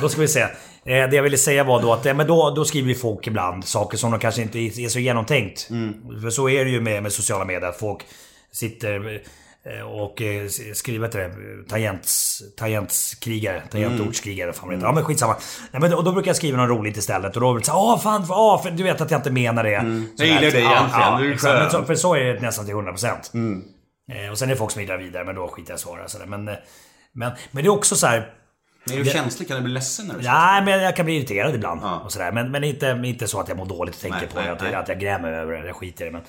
då ska vi se. Eh, Det jag ville säga var då att eh, men då, då skriver folk ibland saker som de kanske inte är så genomtänkt. Mm. För så är det ju med, med sociala medier. Folk sitter och eh, vad heter det, tangents, tangentskrigare, tangentordskrigare. Fan vad det heter. Ja men skitsamma. Nej, men då, då brukar jag skriva något roligt istället. Och då blir det såhär, åh fan, åh, för du vet att jag inte menar det. Jag Sådär. gillar det egentligen. Ja, Du är exakt. Men så, för så är det nästan till 100%. Eh, och sen är det folk som idrar vidare, men då skiter jag i svara. Sådär. Men, eh, men, men det är också så här. Men är du känslig? Kan du bli ledsen när du Nej, men jag kan bli irriterad ibland. Ja. Och sådär. Men, men inte, inte så att jag mår dåligt och tänker Nej, på nej, det. Att, nej. att jag grämer över det. Jag skiter i det. Men,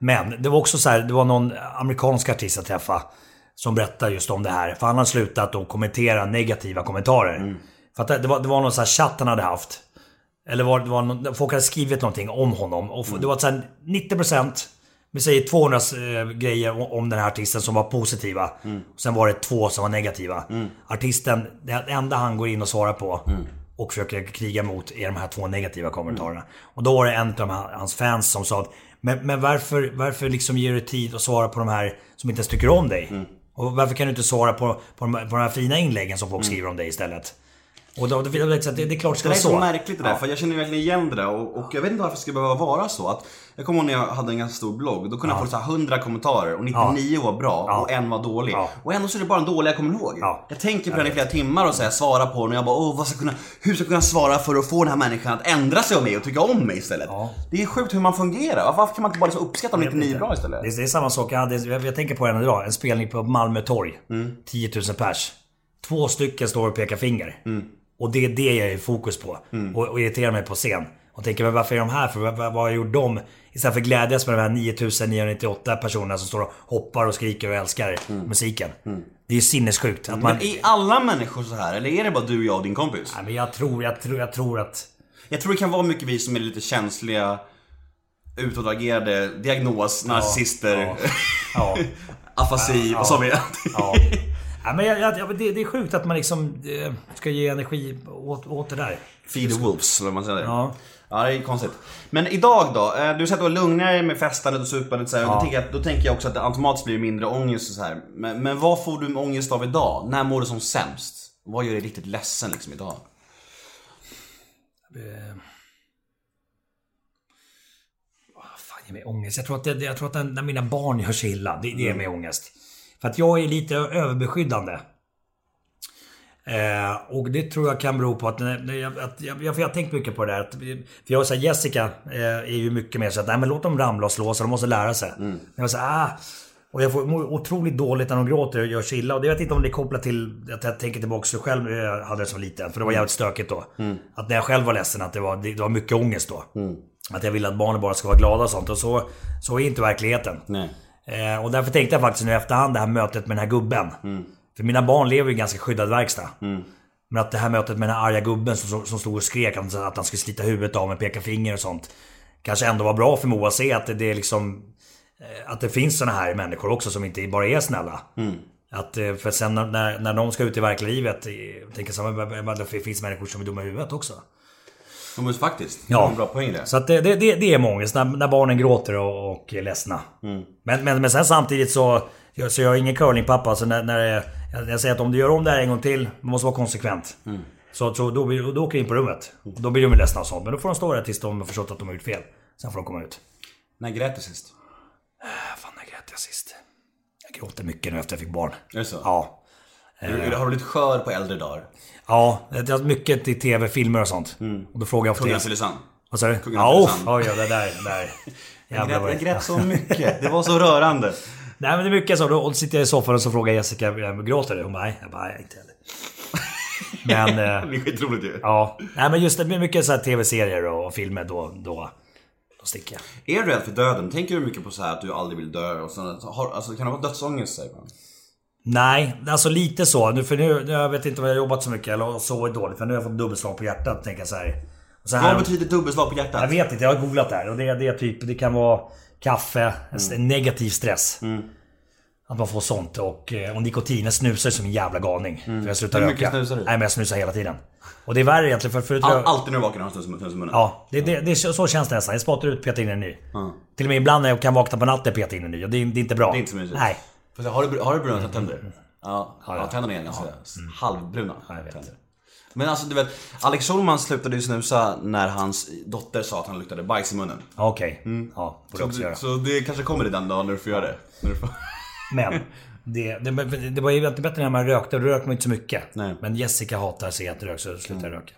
men det var också så här. Det var någon amerikansk artist jag träffade. Som berättade just om det här. För han har slutat att kommentera negativa kommentarer. Mm. För att det, var, det var någon sån här chatt han hade haft. Eller var, det var någon, folk hade skrivit någonting om honom. Och Mm. det var så här 90% vi säger 200 eh, grejer om den här artisten som var positiva. Mm. Sen var det två som var negativa. Artisten, det enda han går in och svarar på Mm. och försöker kriga mot är de här två negativa kommentarerna. Och då var det en av de här, hans fans som sa att Men, men varför, varför liksom ger du tid att svara på de här som inte ens tycker om dig? Mm. Och varför kan du inte svara på, på, de, på de här fina inläggen som folk skriver om dig istället? Och då, då, det, det, det är klart det ska Det vara där är så så. märkligt det där, Ja. för jag känner verkligen igen det där och, och jag vet inte varför det ska behöva vara så att Jag kommer ihåg när jag hade en ganska stor blogg, då kunde jag få så här 100 kommentarer och 99 var bra Ja. och en var dålig. Ja. Och ändå så är det bara en dålig jag kommer ihåg. Ja. Jag tänker på den i flera timmar och så här, svarar på den och jag bara åh, vad ska jag kunna, hur ska jag kunna svara för att få den här människan att ändra sig om mig och tycka om mig istället? Ja. Det är sjukt hur man fungerar. Varför- kan man inte bara liksom uppskatta om 99 är bra istället? Det är, det är samma sak. Jag, hade, jag, tänker på en idag. En spelning på Malmö torg. Mm. 10 000 pers. Två stycken står och pekar finger. Mm. Och det är det jag är i fokus på. Och, och irriterar mig på scen. Och tänker, men varför är de här för? Vad, vad, vad har gjort de? Istället för att glädjas med de här 9998 personerna som står och hoppar och skriker och älskar musiken. Det är ju sinnessjukt. Att man, Mm. Men är alla människor så här eller är det bara du, jag och din kompis? Nej, men jag tror, jag tror, jag tror att... Jag tror det kan vara mycket vi som är lite känsliga, utåtagerade, diagnos, narcissister, Ja. afasi och så vidare. Ja. Men jag, jag, det, det är sjukt att man liksom eh, ska ge energi åt, åt det där. Feed the wolves, eller man säger. Ja. Ja, det är konstigt. Men idag då? eh, Du säger att du var lugnare med festandet och supandet så här. Ja. Då, tänker jag, då tänker jag också att det automatiskt blir mindre ångest och så här. Men, men vad får du ångest av idag? När mår du som sämst? Vad gör dig riktigt ledsen liksom idag? Vad fan ger mig ångest? Jag tror att, det, jag tror att när när mina barn gör sig illa, det, det ger mig ångest. För att jag är lite överbeskyddande. Eh, och det tror jag kan bero på att, jag, att jag, jag, jag har tänkt mycket på det där. Att, för jag säger Jessica eh, är ju mycket mer så att nej men låt dem ramla och slå sig, de måste lära sig. Jag var så här, ah, och jag får otroligt dåligt när de gråter och gör sig illa. Och det vet inte om det är kopplat till att jag tänker tillbaka till själv jag hade det som liten. För det var jävligt stökigt då. Att när jag själv var ledsen att det var, det, det var mycket ångest då. Att jag ville att barnen bara ska vara glada och sånt. Och så, så är inte verkligheten. Nej. Eh, och därför tänkte jag faktiskt nu i efterhand det här mötet med den här gubben. För mina barn lever i ganska skyddad verkstad. Men att det här mötet med den här arga gubben som, som stod och skrek att, att han skulle slita huvudet av med peka finger och sånt. Kanske ändå var bra för Moa att se att det, det är liksom... eh, Att det finns såna här människor också som inte bara är snälla. Att, eh, för sen när- när, de ska ut i verkliga livet, eh, tänker jag men det finns människor som är dumma i huvudet också. Ja, men faktiskt. Det Ja. en bra poäng det. Så att det, det, det, är många när, när barnen gråter och, och är ledsna. Men, men, men sen samtidigt så... Så jag är ingen curlingpappa. Så när, när jag, jag säger att om du gör om det här en gång till, man måste vara konsekvent. Så, så då, blir, då åker jag in på rummet. Och då blir de ledsna och sånt. Men då får de stå där tills de har förstått att de har gjort fel. Sen får de komma ut. När grät du sist? Fan, när grät jag sist? Jag gråter mycket nu efter jag fick barn. Är det så? Ja. Du- Har du blivit skör på äldre dagar? Ja, det är mycket i tv, filmer och sånt. Och då frågar jag ofta... Kungen Tylösand? Vad sa du? Kungen av Ja, oh, oj, ja, det där... där. Jag grät, jag det- grät så mycket. Det var så rörande. Nej men det är mycket så. Då sitter jag i soffan och så frågar Jessica, gråter du? Hon bara, nej. Jag bara, nej, inte heller. Men... eh, Det är skitroligt ju. ja. Nej men just det, mycket så här tv-serier och filmer då, då, då sticker jag. Är du rädd för döden? Tänker du mycket på så här att du aldrig vill dö? Och så, har, alltså, kan det vara dödsångest? Säger man? Nej, alltså lite så. Nu, för nu, jag vet inte om jag har jobbat så mycket eller sovit dåligt. För nu har jag fått dubbelslag på hjärtat. Tänker jag så här. Och så här Vad betyder dubbelslag på hjärtat? Jag vet inte, jag har googlat det här. Och det, det typ, det kan vara kaffe, en negativ stress. Att man får sånt. Och, eh, och nikotin, jag snusar som en jävla galning. För jag slutar Hur mycket röka. snusar du? Nej men jag snusar hela tiden. Och det är värre egentligen för förut... All, alltid när du vaknar har du snus i munnen? Ja, det, det, det, så känns det nästan. Jag spottar ut, petar in en ny. Till och med ibland när jag kan vakna på natten petar in en ny. Och det, är- det är inte bra. Det är inte så mysigt. Nej. Har du, har du bruna tänder? Ja, ja, ja. tänderna är ganska halvbruna. Ja, jag vet. tänder. Men alltså du vet, Alex Schulman slutade ju snusa när hans dotter sa att han luktade bajs i munnen. Okej. Ja, borde Så, jag också du, göra. så det kanske kommer i den dagen när du får göra det. När du får... Men det, det, det var ju inte bättre när man rökte. Då rökte man inte så mycket. Nej. Men Jessica hatar jag röker så slutar jag röka.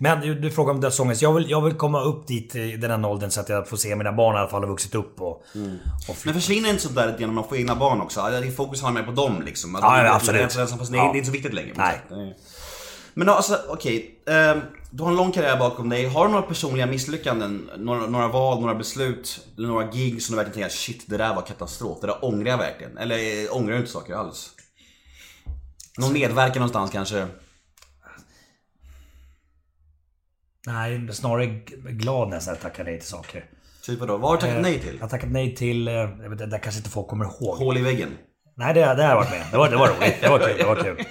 Men du, du frågar om dödsångest. Jag vill, jag vill komma upp dit i den här åldern så att jag får se mina barn i alla fall ha vuxit upp och... och Men försvinner inte sånt där lite grann när man får egna barn också? Det Fokus har mer på dem liksom. Att Ja, ja, absolut. det är Ja. det är inte så viktigt längre. Nej. Men alltså okej. ehm, du har en lång karriär bakom dig. Har du några personliga misslyckanden? Några, några val, några beslut? Eller några gig som du verkligen tänker shit det där var katastrof. Det där ångrar jag verkligen. Eller eh, ångrar du inte saker alls? Någon medverkan någonstans kanske? Nej, snarare glad nästan att jag tackar nej till saker. Typ vadå? Vad har du tackat Eh, nej till? Jag har tackat nej till... eh, Jag vet, det där kanske inte folk kommer ihåg. Hål i väggen? Nej, det, det har jag varit med. Det var, det var roligt. Det var kul. Det var kul.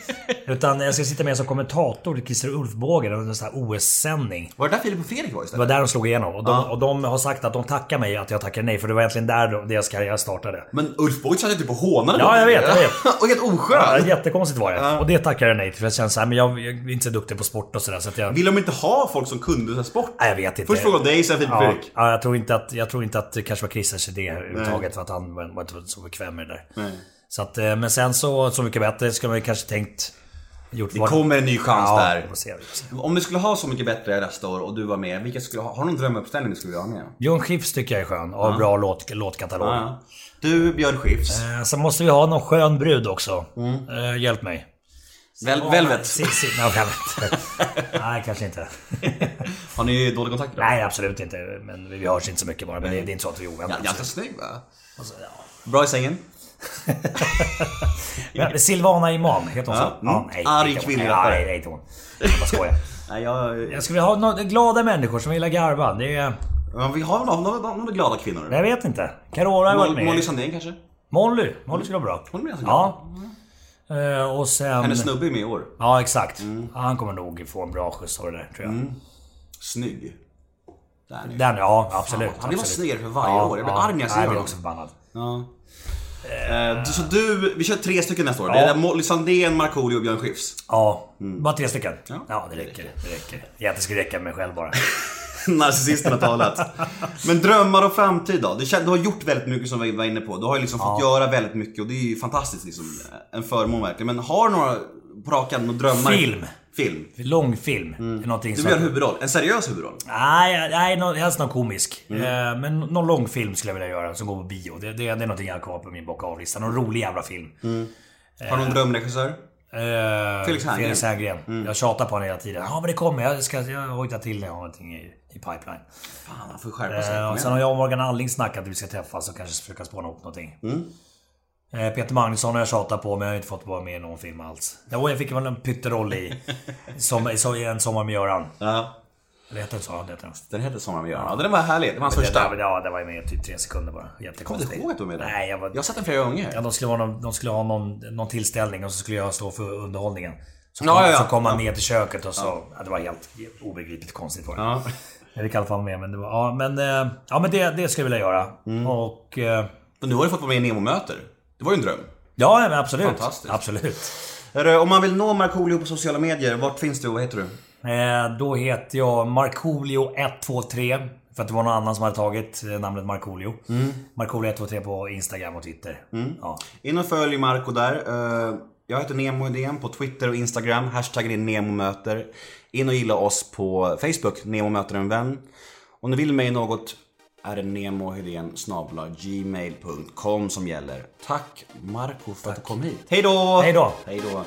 Utan jag ska sitta med som kommentator till Christer Ulfbåge. Det var en sån här OS-sändning. Var det där Filip och Fredrik var Det istället? var där de slog igenom. Och de, Ja. och de har sagt att de tackar mig att jag tackar nej. För det var egentligen där deras karriär startade. Men Ulf Båge satt ju typ och hånade Ja, jag vet, jag vet. och helt oskön! Ja, jättekonstigt var det. Och det tackar jag nej till. För jag känner såhär, men jag, jag är inte så duktig på sport och sådär. Så jag... Vill de inte ha folk som kunde så här sport? Nej, jag vet inte. Först frågade dig, sen Filip och ja, Fredrik. ja, jag tror inte att, jag tror inte att det kanske var Christers idé överhuvudtaget. För att han var var inte så bekväm med det där. Nej. Så att, eh, men sen så, Så mycket bättre ska man kanske tänkt... Gjort Det kommer en ny chans ja, där. Om du skulle ha Så mycket bättre nästa år och du var med, vilka skulle ha, har du någon drömuppställning du skulle vilja ha med? John Schiffs tycker jag är skön. Och har bra låt, låtkatalog. Ja, ja. Du, Björn Skifs. Eh, Sen måste vi ha någon skön brud också. Mm. Eh, hjälp mig. Vel Velvet. Si, si, Velvet. nej, kanske inte. Har ni dålig kontakt då? Nej, absolut inte. Men vi hörs inte så mycket bara. Men det, det är inte så att vi är ovänner. Ja, ganska snygg va? Bra i sängen? Ja, Silvana Imam, heter hon så? Ja, mm. nej, Arg kvinnlig Nej, det är inte hon. Jag bara skojar. Nej, jag... Jag skulle vilja ha några glada människor som gillar garva. Det är... Men vi har några, några, några glada kvinnor? Jag vet inte. Carola har varit med. Molly Sandén kanske? Molly. Molly skulle vara bra. Hon är ganska glad. Ja. Eh, och sen... Hennes snubbe är med i år. Ja, exakt. Ja, han kommer nog få en bra skjuts av det där, tror jag. Snygg. Där är Den, ja, absolut. Han blir bara snyggare för varje år. Jag blir arg när jag ser nej, Jag blir honom. också förbannad. Ja. Eh, så du, vi kör tre stycken nästa år. Ja. Det är Molly Sandén, Markoolio och Björn Skifs. Ja, bara tre stycken. Ja. Ja, det räcker. Det räcker. Jag det skulle räcka med mig själv bara. Narcissisten har talat. Men drömmar och framtid då? Du, har gjort väldigt mycket som vi var inne på. Du har ju liksom fått göra väldigt mycket och det är ju fantastiskt liksom. En förmån verkligen. Men har du några på rakan, några drömmar? Film. Film. Långfilm. Mm. Någonting Du som... gör en huvudroll. En seriös huvudroll. Nej, nej helst någon komisk. Mm. Eh, men någon långfilm skulle jag vilja göra som går på bio. Det, det, det är någonting jag har kvar på min bocka av-lista. Någon rolig jävla film. Har du någon drömregissör? Eh, Felix Herngren. Felix Herngren. Jag tjatar på honom hela tiden. Ja men det kommer. Jag ska jag hojtar till när jag har någonting i, i pipeline. Fan, han får skärpa sig. Eh, Kom och sen har jag och Morgan Alling snackat att vi ska träffas och kanske försöka spåna ihop någonting. Mm. Eh, Peter Magnusson har jag tjatat på men jag har inte fått vara med i någon film alls. Jo, jag fick väl en pytteroll i, som, i En sommar med Göran. Ja. Eller heter den så? Ja, det heter den. Den heter Sommar med Göran. Ja, den var härlig. Det var hans första. det, ja, det var ju med i typ tre sekunder bara. Kommer du Jättekonstigt. ihåg att du var med där? Nej, jag var... Jag har sett den flera gånger. Ja, de skulle ha, någon, de skulle ha någon, någon tillställning och så skulle jag stå för underhållningen. Så kom, ja, ja. så kom man ner till köket och så... Ja. det var helt obegripligt konstigt var det. Ja. Jag fick i alla fall med men det var... Ja men, eh, ja, men det, det skulle jag vilja göra. Mm. Och... eh, Och nu har du fått vara med i Nemo möter. Det var ju en dröm. Ja men absolut. Fantastiskt. Absolut. Hörru, om man vill nå Markoolio på sociala medier, vart finns du och vad heter du? Eh, då heter jag Markoolio123. För att det var någon annan som hade tagit eh, namnet Markoolio. Mm. Markoolio123 på Instagram och Twitter. Ja. In och följ Marco där. Eh, Jag heter Nemo Idén på Twitter och Instagram. Hashtaggen är NEMOMÖTER. In och gilla oss på Facebook, Nemo möter en vän. Om du vill mig något är det gmail.com som gäller. Tack Marco för att du kom hit. Hej då! Hej då! Hej då!